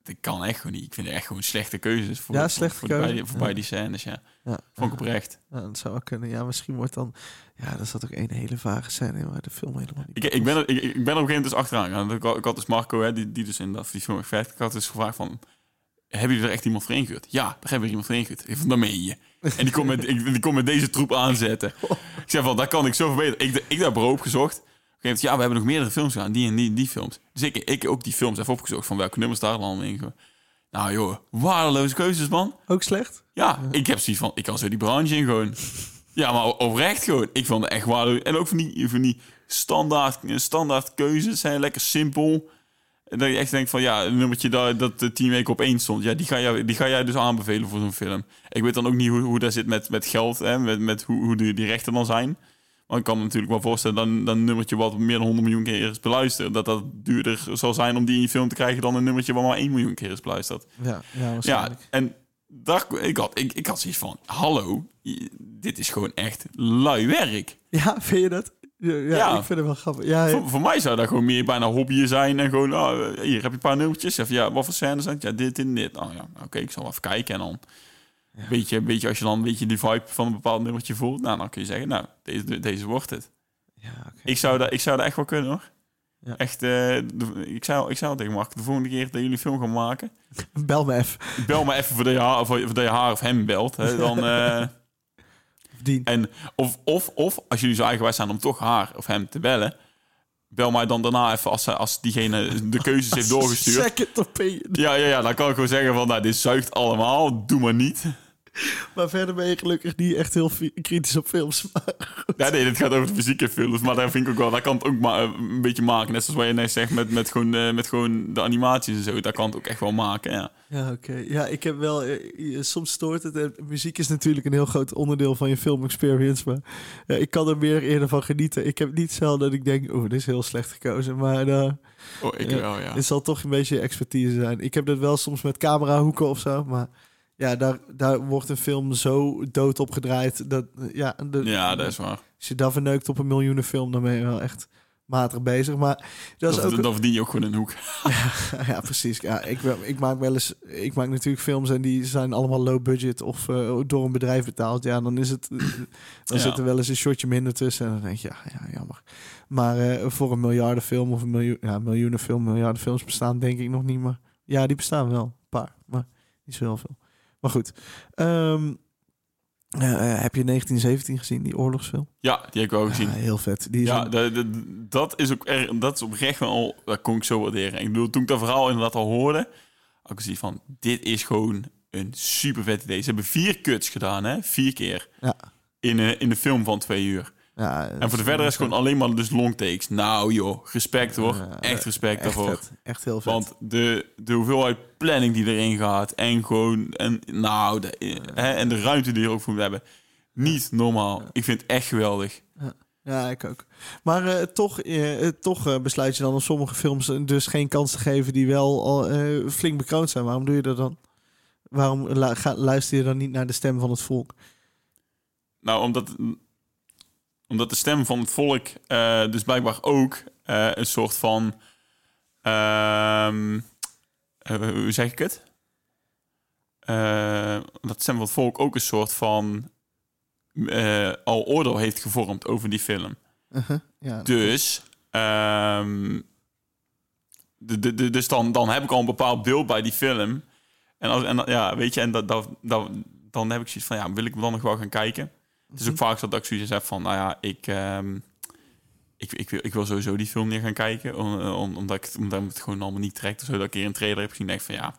dat kan echt gewoon niet. Ik vind het echt gewoon slechte keuzes voor, Ja, voor- slechte voor, bij, keuze. die- voor bij Ja. die scènes, ja. ja. Vond ik oprecht. Ja, dat zou wel kunnen. Ja, misschien wordt dan... Ja, dat zat ook één hele vage scène in waar de film helemaal niet... Ik, ik, ben, er- ik, ik ben op een gegeven moment dus achteraan gegaan. Ik, had- dus Marco, hè, die, die dus in dat die film gewerkt. Ik had dus gevraagd van, hebben jullie er echt iemand voor ingehuurd? Ja, daar hebben we er iemand voor ingehuurd. Dan meen je. En die komt met, die komt met deze troep aanzetten. Ik zei van, daar kan ik zo verbeteren. Ik, ik daar bureau opgezocht. Op een gegeven moment, ja, we hebben nog meerdere films gedaan. Die en die en die films. Dus ik, ik ook die films even opgezocht van welke nummers daar dan in. Nou joh, waardeloze keuzes man. Ook slecht? Ja, ik heb zoiets van, ik kan zo die branche in gewoon. Ja, maar oprecht gewoon. Ik vond het echt waardeloos. En ook van die, van die standaard, standaard keuzes zijn lekker simpel. En dat je echt denkt van, ja, een nummertje dat, dat de tien weken op één stond. Ja, die ga, jij, die ga jij dus aanbevelen voor zo'n film. Ik weet dan ook niet hoe, hoe dat zit met, met geld, hè, met, met hoe, hoe die, die rechten dan zijn. Maar ik kan me natuurlijk wel voorstellen dat, dat een nummertje wat meer dan 100 miljoen keer is beluisterd, dat dat duurder zal zijn om die in je film te krijgen dan een nummertje wat maar 1 miljoen keer is beluisterd. Ja, ja Ja, waarschijnlijk. en daar, ik, had, ik, ik had zoiets van, hallo, dit is gewoon echt lui werk. Ja, vind je dat? Ja, ja, Ja. ik vind het wel grappig. Ja. Voor, voor mij zou dat gewoon meer bijna hobby zijn en gewoon, ah, hier heb je een paar nummertjes. Even, ja, wat voor scènes zijn? Ja, dit en dit. Nou ja, oké, ik zal even kijken en dan... Een beetje, beetje, als je dan een beetje die vibe van een bepaald nummertje voelt, nou, dan kun je zeggen, nou, deze, deze wordt het. Ja. Ik zou dat, ik zou dat echt wel kunnen, hoor. Ja. Echt, eh, de- ik, zou, ik zou tegen Mark, de volgende keer dat jullie film gaan maken, Bel me even. bel me even voor dat je haar, voor, voor dat je haar of hem belt. Hè, dan, eh, En of, of, of als jullie zo eigenwijs zijn om toch haar of hem te bellen, bel mij dan daarna even als, als diegene de keuzes heeft doorgestuurd. Second opinion. Ja, ja, ja, dan kan ik gewoon zeggen van, nou, dit zuigt allemaal, doe maar niet. Maar verder ben je gelukkig niet echt heel kritisch op films. Ja, nee, dit gaat over de fysiek in films. Maar daar vind ik ook wel, daar kan het ook maar eh, een beetje maken. Net zoals wat je net zegt met, met, gewoon, eh, met gewoon de animaties en zo. Daar kan het ook echt wel maken, ja. Ja, oké. Ja, ik heb wel... eh, soms stoort het. En muziek is natuurlijk een heel groot onderdeel van je film experience. Maar ik kan er meer eerder van genieten. Ik heb niet zelden dat ik denk... Oeh, dit is heel slecht gekozen. Maar Oh, ik wel, ja. het zal toch een beetje expertise zijn. Ik heb dat wel soms met camerahoeken of zo. Maar ja, daar, daar wordt een film zo dood op gedraaid. Dat, ja, de, Ja, dat is waar. Als je dat verneukt op een miljoenenfilm... dan ben je wel echt matig bezig. Maar dat is Dan, ook... dan verdien je ook gewoon een hoek. Ja, precies. Ja, ik, ik maak wel eens. Ik maak natuurlijk films en die zijn allemaal low budget of eh, door een bedrijf betaald. Ja, dan is het. Dan Ja. zit er wel eens een shotje minder tussen. En dan denk je, ja, ja jammer. Maar eh, voor een miljardenfilm of een miljoen, ja, miljoenenfilm, miljardenfilms bestaan denk ik nog niet. Maar ja, die bestaan wel. Een paar, maar niet zo heel veel. Maar goed. Ehm, eh, eh, heb je 1917 gezien, die oorlogsfilm? Ja, die heb ik wel gezien. Ja, heel vet. Die is Ja, een- de, de- dat is ook erg, dat is oprecht wel, dat kon ik zo waarderen. Ik bedoel, toen ik dat verhaal inderdaad al hoorde, had ik zoiets van, dit is gewoon een super vet idee. Ze hebben vier cuts gedaan, hè, vier keer, ja, in een, in een film van twee uur. Ja, En voor de verder is gewoon alleen maar dus long takes. Nou joh, respect hoor, Ja, echt respect echt daarvoor. vet. Echt heel vet. Want de, de hoeveelheid planning die erin gaat en gewoon, en, nou, de, hè, en de ruimte die er ook voor moet hebben, niet normaal. Ik vind het echt geweldig. Ja, ik ook. Maar eh, toch, eh, eh, toch eh, besluit je dan om sommige films eh, dus geen kans te geven die wel al eh, flink bekroond zijn. Waarom doe je dat dan? Waarom lu- luister je dan niet naar de stem van het volk? Nou, omdat, omdat de stem van het volk eh, dus blijkbaar ook eh, een soort van... ehm, eh, hoe zeg ik het? Dat de stem van het volk ook een soort van... al oordeel heeft gevormd over die film. Uh-huh, Ja, Dus... ehm, de, de, de, dus dan, dan heb ik al een bepaald beeld bij die film. En, als, en ja, weet je, en dat, dat, dat, dan heb ik zoiets van, ja, wil ik hem dan nog wel gaan kijken? Het is ook vaak zo dat ik zoiets heb van, nou ja, ik, ehm, ik, ik, wil, ik wil sowieso die film niet gaan kijken. Om, om, omdat, ik, het- omdat ik het gewoon allemaal niet trekt. Of zo, dat ik een trailer heb gezien denk van, ja,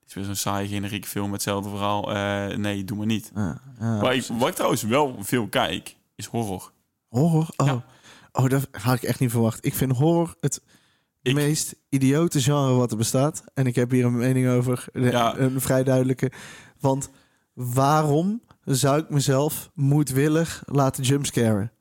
dit is weer zo'n saaie generieke film met hetzelfde verhaal. Eh, nee, doe maar niet. Ja, ja, maar ik, wat ik trouwens wel veel kijk, is horror. Horror? Oh. Ja. oh, dat had ik echt niet verwacht. Ik vind horror het Ik- meest idiote genre wat er bestaat. En ik heb hier een mening over. Ja. Een vrij duidelijke. Want waarom zou ik mezelf moedwillig laten jumpscaren?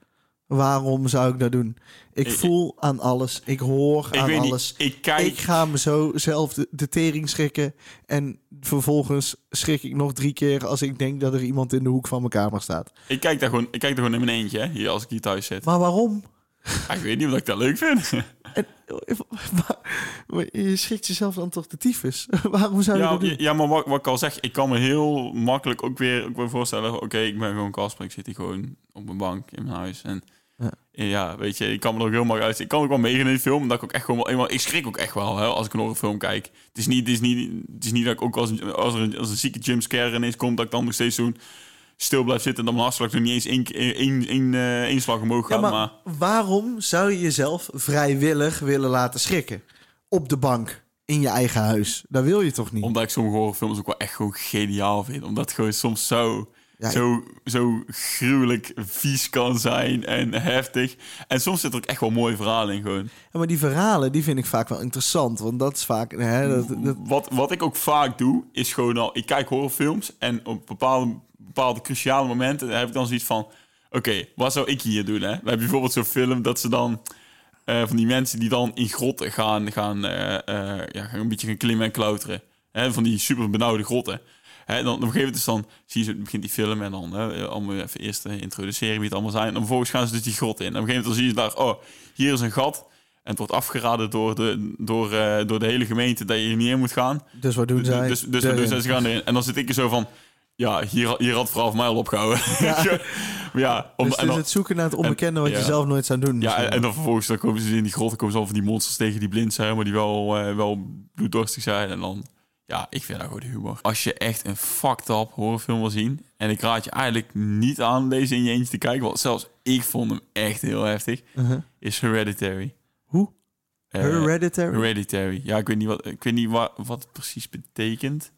Waarom zou ik dat doen? Ik Ik- voel aan alles. Ik hoor Ik aan alles. niet, ik kijk... Ik ga me zo zelf de, de tering schrikken. En vervolgens schrik ik nog drie keer als ik denk dat er iemand in de hoek van mijn kamer staat. Ik kijk daar gewoon, ik kijk daar gewoon in mijn eentje, hè, hier als ik hier thuis zit. Maar waarom? Ja, ik weet niet of ik dat leuk vind. En, maar, maar je schrikt jezelf dan toch de tyfus? Waarom zou je ja, dat doen? ja, maar wat, wat ik al zeg, ik kan me heel makkelijk ook weer, ook weer voorstellen... Oké, ik ben gewoon Casper, ik zit hier gewoon op mijn bank in mijn huis. En Ja. ja, weet je, ik kan me er ook heel makkelijk uit. Ik kan ook wel meegaan in film, omdat ik ook echt gewoon... eenmaal- Ik schrik ook echt wel hè, als ik een horrorfilm kijk. Het is niet, het is niet, het is niet dat ik ook als, een- als er een, als een zieke jumpscare ineens komt... dat ik dan nog steeds zo'n stil blijf zitten... en dan hartslag nog niet eens één, eh, slag omhoog Ja, gaat. maar, maar waarom zou je jezelf vrijwillig willen laten schrikken? Op de bank, in je eigen huis. Dat wil je toch niet? Omdat ik sommige horrorfilms ook wel echt gewoon geniaal vind. Omdat het gewoon soms zo, Ja, zo, zo gruwelijk vies kan zijn en heftig. En soms zit er ook echt wel mooie verhalen in gewoon. Ja, maar die verhalen, die vind ik vaak wel interessant. Want dat is vaak... Hè, dat, dat, Wat, wat ik ook vaak doe, is gewoon al... Ik kijk horrorfilms en op bepaalde, bepaalde cruciale momenten... heb ik dan zoiets van... Oké, wat zou ik hier doen, hè? We hebben bijvoorbeeld zo'n film dat ze dan... eh, van die mensen die dan in grotten gaan, gaan, eh, eh, ja, gaan een beetje gaan klimmen en klauteren. Hè, van die super benauwde grotten. Hè, dan, op een gegeven moment is dan, zie je, begint die film en dan hè, allemaal even eerst eh, introduceren wie het allemaal zijn. En dan vervolgens gaan ze dus die grot in. En op een gegeven moment dan zie je daar, oh, hier is een gat. En het wordt afgeraden door de, door, eh, door de hele gemeente dat je hier niet in moet gaan. dus wat doen Dus, zij? dus, dus, Erin. dus, ze gaan erin. En dan zit ik er zo van, ja, hier, hier had vooral voor mij al opgehouden. maar ja, om, Dus het is dan, het zoeken naar het onbekende wat ja. je zelf nooit zou doen. ja, en dan vervolgens dan komen ze in die grot, komen ze al van die monsters tegen die blind zijn, maar die wel, eh, wel bloeddorstig zijn. En dan, ja, ik vind dat de humor. Als je echt een fucked up horrorfilm wil zien, en ik raad je eigenlijk niet aan deze in je eentje te kijken, want zelfs ik vond hem echt heel heftig, Uh-huh. is Hereditary. Hoe? Eh, Hereditary? Hereditary. Ja, ik weet niet wat, ik weet niet wat, wat het precies betekent.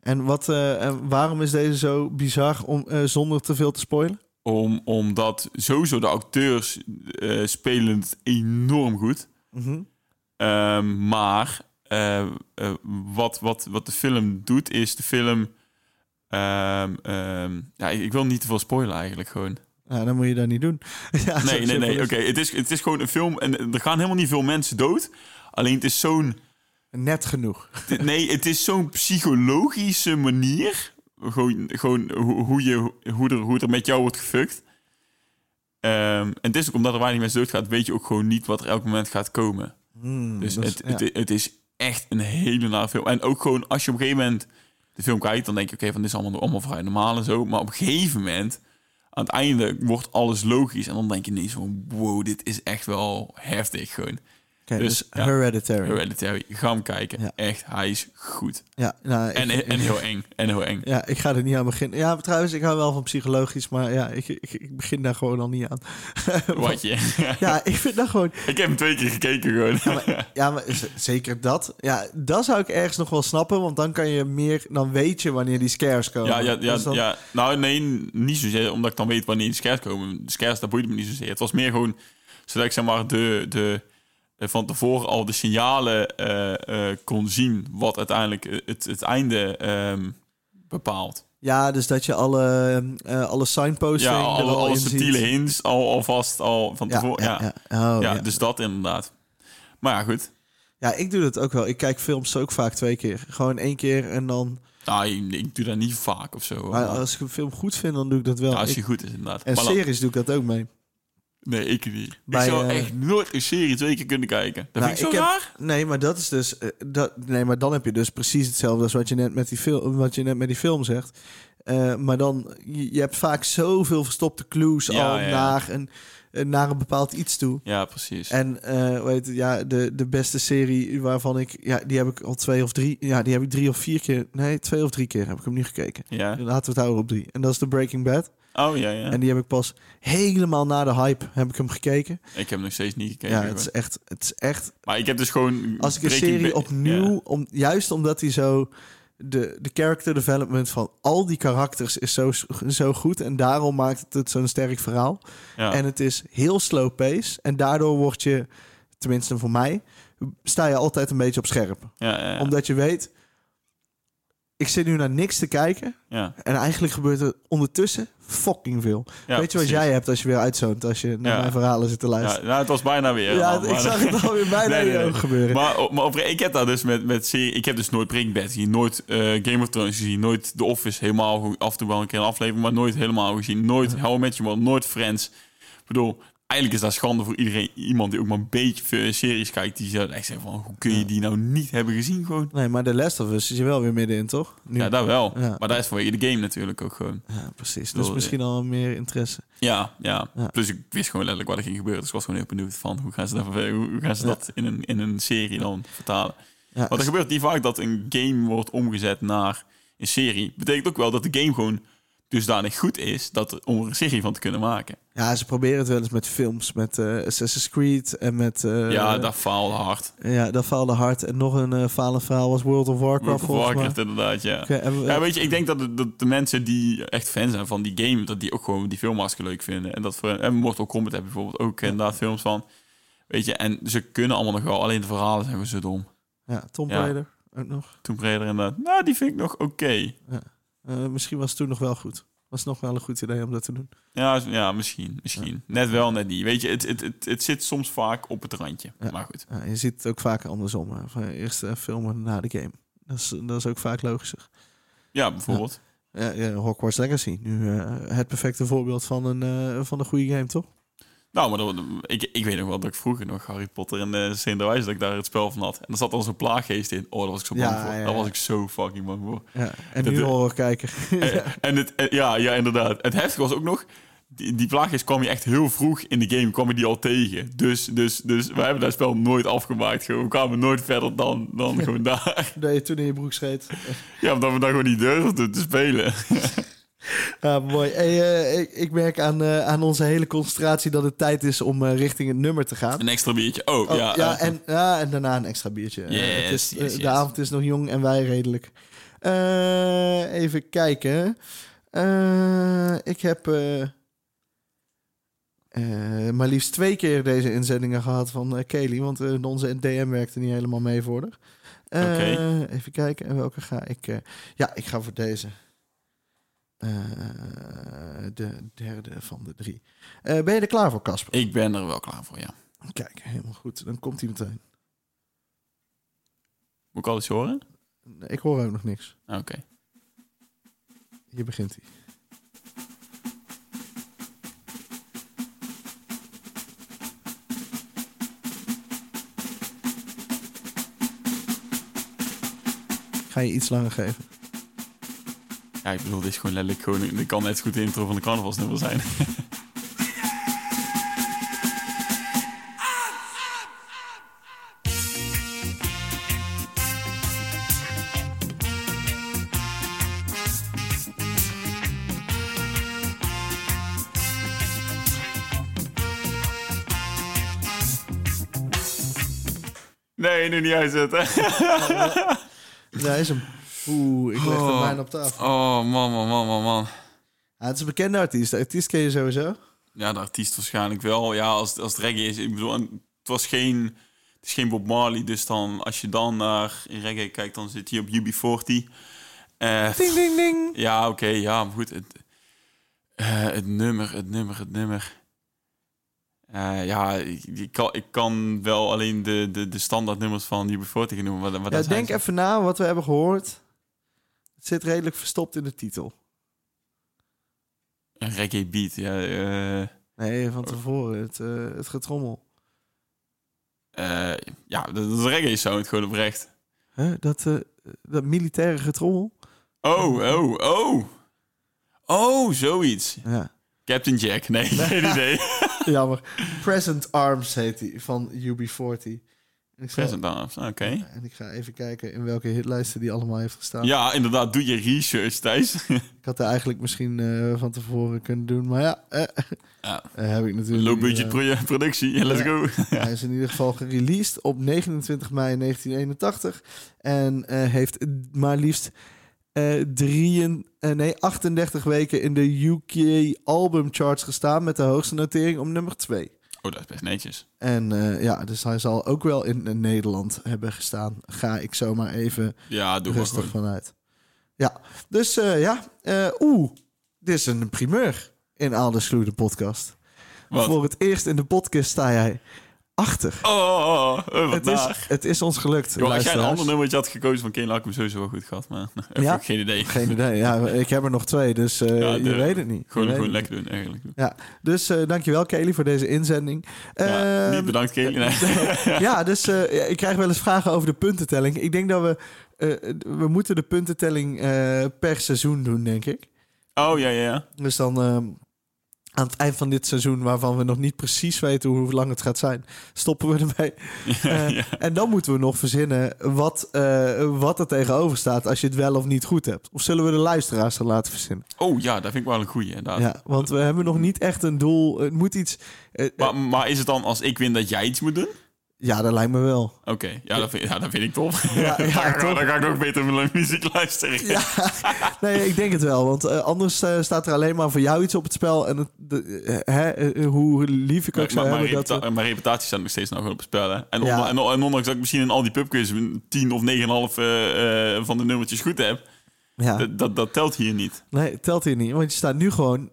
En wat, eh, en waarom is deze zo bizar om, eh, zonder te veel te spoilen? Om, omdat sowieso de acteurs spelen het enorm goed. Mhm. Ehm, maar eh, eh, wat, wat, wat de film doet, is de film... ehm, ehm, ja, ik, ik wil niet te veel spoilen eigenlijk gewoon. Ja, dan moet je dat niet doen. ja, Nee, nee, nee. Oké, het, is, het is gewoon een film en er gaan helemaal niet veel mensen dood. Alleen het is zo'n... Net genoeg. Nee, het is zo'n psychologische manier. Gewoon, gewoon hoe, je, hoe, er, hoe er met jou wordt gefukt. Ehm, en het is ook omdat er weinig mensen doodgaat, weet je ook gewoon niet wat er elk moment gaat komen. Hmm, Dus ja. het, het is echt een hele nare film. En ook gewoon als je op een gegeven moment de film kijkt, dan denk je, oké, van dit is allemaal, allemaal vrij normaal en zo. Maar op een gegeven moment, aan het einde, wordt alles logisch. En dan denk je ineens van, wow, dit is echt wel heftig gewoon. Dus, dus, ja. Hereditary. Hereditary, ga hem kijken. Ja. Echt, hij is goed. Ja, nou, ik- En, en heel eng. En heel eng. ja, ik ga er niet aan beginnen. Ja, trouwens, ik hou wel van psychologisch, maar ja, ik, ik, ik begin daar gewoon al niet aan. Wat je. Ja, ik vind dat gewoon... ik heb hem twee keer gekeken gewoon. Ja, maar, ja, maar z- zeker dat. Ja, dat zou ik ergens nog wel snappen, want dan kan je meer... Dan weet je wanneer die scares komen. Ja, ja, ja, dan- ja. Nou, nee, niet zozeer omdat ik dan weet wanneer die scares komen. De scares, dat boeit me niet zozeer. Het was meer gewoon zodat ik zeg maar de, de, van tevoren al de signalen eh, eh, kon zien wat uiteindelijk eh, het, het einde ehm, bepaalt. Ja, dus dat je alle, eh, alle Ja, er alle, al alle in subtiele ziet. hints al, alvast al van tevoren. Ja, ja, ja, ja. Oh, ja. dus dat inderdaad. Maar ja, goed. ja, ik doe dat ook wel. Ik kijk films ook vaak twee keer. Gewoon één keer en dan... Nou, ik, ik doe dat niet vaak of zo. Maar als ik een film goed vind, dan doe ik dat wel. Ja, als Ik- je goed is, inderdaad. en series doe ik dat ook mee. Nee, ik niet. Bij, ik zou eh, echt nooit een serie twee keer kunnen kijken. Dat Nou, vind ik zo ik heb- raar. Nee, maar dat is dus. eh, dat, nee, maar dan heb je dus precies hetzelfde als wat je net met die film, wat je net met die film zegt. Eh, maar dan, je, je hebt vaak zoveel verstopte clues Ja, al ja. naar een, naar een bepaald iets toe. Ja, precies. En weet je, ja, de, de beste serie waarvan ik, ja, die heb ik al twee of drie, ja, die heb ik drie of vier keer, nee, twee of drie keer heb ik hem nu gekeken. Ja. Laten we het houden op drie. En dat is de Breaking Bad. Oh ja, ja. En die heb ik pas helemaal na de hype heb ik hem gekeken. Ik heb hem nog steeds niet gekeken. ja, het is echt, het is echt Maar ik heb dus gewoon... als ik een serie opnieuw, Ja. om, juist omdat hij zo de, de character development van al die karakters is zo, zo goed en daarom maakt het het zo'n sterk verhaal. Ja. En het is heel slow pace en daardoor word je, tenminste voor mij, sta je altijd een beetje op scherp, ja, ja, ja. omdat je weet, ik zit nu naar niks te kijken ja. en eigenlijk gebeurt er ondertussen fucking veel. Ja, weet je wat jij hebt als je weer uitzoont, als je naar Ja. mijn verhalen zit te Ja, luisteren? nou, het was bijna weer. Ja, man, ik maar- zag het alweer bijna Nee, nee, nee. gebeuren. Maar, maar op- ik heb dat dus met, met serie... Ik heb dus nooit Breaking Bad gezien. Nooit eh, Game of Thrones gezien. Nooit The Office helemaal... Af en toe wel een keer een aflevering, maar nooit helemaal gezien. Nooit How I Met Your Mother. Nooit Friends. Ik bedoel... Eigenlijk is dat schande voor iedereen. Iemand die ook maar een beetje series kijkt. Die zou echt zeggen van... Hoe kun je die nou niet hebben gezien gewoon? Nee, maar The Last of Us is je wel weer middenin, toch? Nu. Ja, dat wel. Ja. Maar dat is vanwege de game natuurlijk ook gewoon. Ja, precies. Dus misschien al meer interesse. Ja, ja, Ja. Plus ik wist gewoon letterlijk wat er ging gebeuren. Dus ik was gewoon heel benieuwd van hoe gaan ze dat, hoe hoe gaan ze Ja. dat in, een, in een serie dan vertalen. Ja, Want er gebeurt niet vaak dat een game wordt omgezet naar een serie. Betekent ook wel dat de game gewoon dusdanig goed is dat om er een serie van te kunnen maken. ja, ze proberen het wel eens met films. Met eh, Assassin's Creed en met... eh, ja, dat faalde hard. Ja, dat faalde hard. En nog een falend verhaal was World of Warcraft, World of. Warcraft inderdaad, ja. En Ja, weet je, ik denk dat de, dat de mensen die echt fan zijn van die game, dat die ook gewoon die film hartstikke leuk vinden. En dat voor en Mortal Kombat hebben bijvoorbeeld ook inderdaad films van. Weet je, en ze kunnen allemaal nog wel, alleen de verhalen zijn gewoon zo dom. ja, Tomb Ja. Raider ook nog. Toen Raider inderdaad, nou, die vind ik nog oké. Eh, misschien was het toen nog wel goed. Was nog wel een goed idee om dat te doen. Ja, ja, misschien, misschien. Net wel, net niet. Weet je, het, het, het, het zit soms vaak op het randje. Ja. Maar goed. Ja, je ziet het ook vaak andersom. hè. Van eerst eh, filmen na de game. Dat is, dat is ook vaak logischer. Ja, bijvoorbeeld. Ja, ja, Hogwarts Legacy. Nu eh, het perfecte voorbeeld van een, van een goede game, toch? Nou, maar dat, ik, ik weet nog wel dat ik vroeger nog Harry Potter en de Sinterwijs dat ik daar het spel van had. En er zat dan zo'n plaaggeest in. Oh, daar was ik zo bang Ja, voor. ja, Daar ja. was ik zo fucking bang voor. Ja. En Dat nu de- horror kijken. En, en het, en- ja, ja, inderdaad. Het heftige was ook nog, die, die plaaggeest kwam je echt heel vroeg in de game, kwam je die al tegen. Dus, dus, dus wij hebben dat spel nooit afgemaakt. Gewoon. We kwamen nooit verder dan, dan gewoon daar. dat je toen in je broek scheet. Ja, omdat we dan gewoon niet durfden te spelen. Ja, mooi. Hey, eh, ik, ik merk aan, eh, aan onze hele concentratie dat het tijd is om eh, richting het nummer te gaan. Een extra biertje. Oh, Oh, ja. ja, en, ja, en daarna een extra biertje. Yes, het is, yes, de avond is nog jong en wij redelijk. Even kijken. Ik heb maar liefst twee keer deze inzendingen gehad van Kelly. Want onze DM werkte niet helemaal mee voor haar. Even kijken. En welke ga ik... ja, ik ga voor deze. Eh, de derde van de drie. Eh, ben je er klaar voor, Casper? Ik ben er wel klaar voor, ja. Kijk, helemaal goed. Dan komt hij meteen. Moet ik al iets horen? Nee, Ik hoor ook nog niks. Oké. Hier begint hij. Ga je iets langer geven? Ja, ik bedoel, dit is gewoon letterlijk gewoon... Dit kan net zo goed de intro van de carnavalsnummer zijn. Nee, nu niet uitzetten. Daar is hem. Oeh, ik leg Oh. bijna op tafel. Oh, man, man, man, man, het is een bekende artiest. De artiest ken je sowieso. Ja, de artiest waarschijnlijk wel. Ja, als, als het reggae is. Ik bedoel, en het was geen... Het is geen Bob Marley, dus dan... Als je dan naar reggae kijkt, dan zit hij op UB40. Eh, Ding, ding, ding. ja, oké, ja, maar goed. Het, eh, het nummer, het nummer, het nummer. Eh, ja, ik, ik kan, ik kan wel alleen de, de, de standaardnummers van UB40 noemen. Wat, wat Ja, denk even na wat we hebben gehoord. Het zit redelijk verstopt in de titel. Een reggae beat, ja. eh, Nee, van tevoren. Het, eh, het getrommel. eh, ja, dat is reggae sound gewoon oprecht. Huh? Dat, dat militaire getrommel? Oh, oh, oh. Oh, zoiets. Ja. Captain Jack. Nee, geen idee. Jammer. Present Arms heet die van UB40. En ik, zal- Present oké. en ik ga even kijken in welke hitlijsten die allemaal heeft gestaan. Ja, inderdaad. Doe je research, Thijs. Ik had er eigenlijk misschien eh, van tevoren kunnen doen. Maar ja, eh, ja. eh, heb ik natuurlijk Low budget gedaan. pro- productie. Let's go. Hij is in ieder geval gereleased op 29 mei 1981. En heeft maar liefst drieën- nee, 38 weken in de UK album charts gestaan. Met de hoogste notering om nummer 2. Oh, dat is best netjes. En eh, ja, dus hij zal ook wel in, Nederland hebben gestaan. Ga ik zomaar even Ja, doe rustig vanuit. Ja, dus eh, ja. eh, Oeh, dit is een primeur in Alders Gloe, de podcast. Wat? Voor het eerst in de podcast sta jij achter. Oh, oh, oh, oh, wat Het is, het is ons gelukt, Joh, als jij een ander nummertje had gekozen van Kane, had ik hem sowieso wel goed gehad. Maar even Ja? geen idee. Geen idee. Ja, ik heb er nog twee, dus eh, Ja, je weet het niet. Gewoon, weet gewoon het lekker doen, eigenlijk. Ja, dus eh, dankjewel Kelly voor deze inzending. Ja, Ehm, niet bedankt, Kane. Nee. ja, dus eh, ik krijg wel eens vragen over de puntentelling. Ik denk dat we... eh, we moeten de puntentelling eh, per seizoen doen, denk ik. Oh, ja, ja, ja. Dus dan ehm, aan het eind van dit seizoen, waarvan we nog niet precies weten hoe lang het gaat zijn, stoppen we ermee. Eh, ja. En dan moeten we nog verzinnen wat, eh, wat er tegenover staat als je het wel of niet goed hebt. Of zullen we de luisteraars er laten verzinnen? Oh, ja, dat vind ik wel een goeie, inderdaad. Ja, want we hebben nog niet echt een doel. Het moet iets. eh, Maar, maar is het dan als ik win dat jij iets moet doen? Ja, dat lijkt me wel. Oké, ja, dat vind, ja, dat vind ik tof. Ja, ja, dan, ga- toch? dan ga ik ook beter naar muziek luisteren. Ja, nee, ik denk het wel. Want eh, anders eh, staat er alleen maar voor jou iets op het spel. En het, de, eh, hè, hoe lief ik ook Maar, zou maar, mijn, hebben. Dat we- mijn reputatie staat nog steeds nog op het spel. Hè? En, Ja. en, en ondanks dat ik misschien in al die pubquiz een 10 of 9,5 eh, eh, van de nummertjes goed heb, ja, dat, dat, telt hier niet. nee, telt hier niet. Want je staat nu gewoon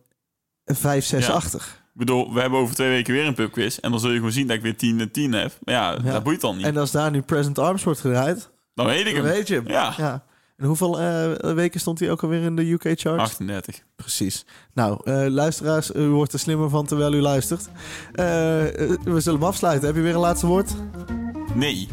5, 6 Ja. achter. Ik bedoel, we hebben over twee weken weer een pubquiz. En dan zul je gewoon zien dat ik weer 10 en 10 heb. Maar ja, Ja. dat boeit dan niet. En als daar nu Present Arms wordt gedraaid, dan weet ik dan hem. weet je hem. Ja. ja. En hoeveel eh, weken stond hij ook alweer in de UK charts? 38. Precies. Nou, eh, luisteraars, u wordt er slimmer van terwijl u luistert. Eh, we zullen hem afsluiten. Heb je weer een laatste woord? Nee.